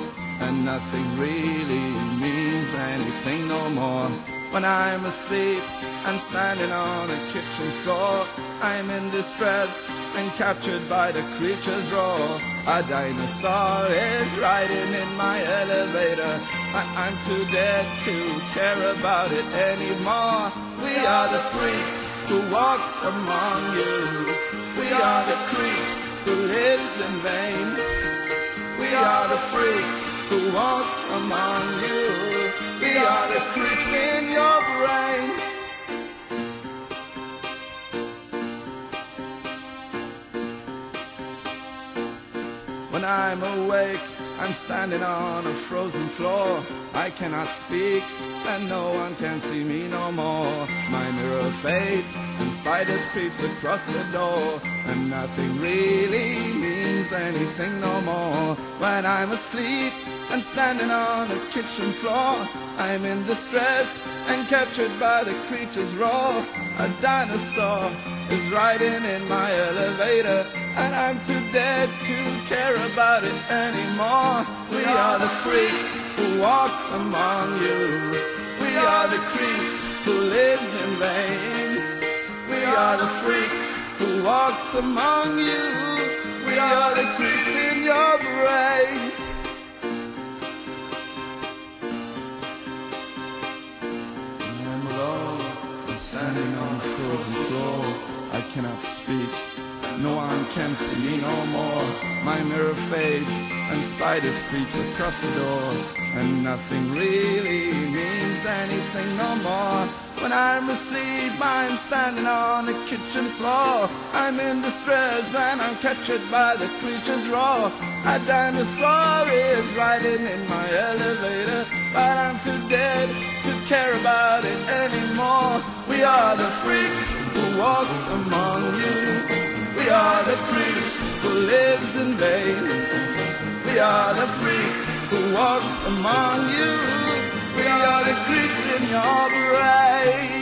and nothing really means anything no more. When I'm asleep and standing on a kitchen floor, I'm in distress and captured by the creature's roar. A dinosaur is riding in my elevator, but I'm too dead to care about it anymore. We are the freaks who walks among you. We are the creeps who lives in vain. We are the freaks who walks among you. We are the creeps in your When I'm awake, I'm standing on a frozen floor. I cannot speak, and no one can see me no more. My mirror fades, and spiders creeps across the door, and nothing really means anything no more. When I'm asleep and standing on a kitchen floor, I'm in distress and captured by the creature's roar. A dinosaur is riding in my elevator, and I'm too dead to care about it anymore. We are the freaks who walks among you. We are the creeps who lives in vain. We are the freaks who walks among you. We are the creeps in your brain. Standing on a frozen floor. Cannot speak. No one can see me no more. My mirror fades and spiders creeps across the door. And nothing really means anything no more. When I'm asleep, I'm standing on the kitchen floor. I'm in distress and I'm captured by the creature's roar. A dinosaur is riding in my elevator, but I'm too dead to care about it anymore. We are the freaks who walks among you. We are the creeps who lives in vain. We are the freaks who walks among you. We are the creeps in your brain.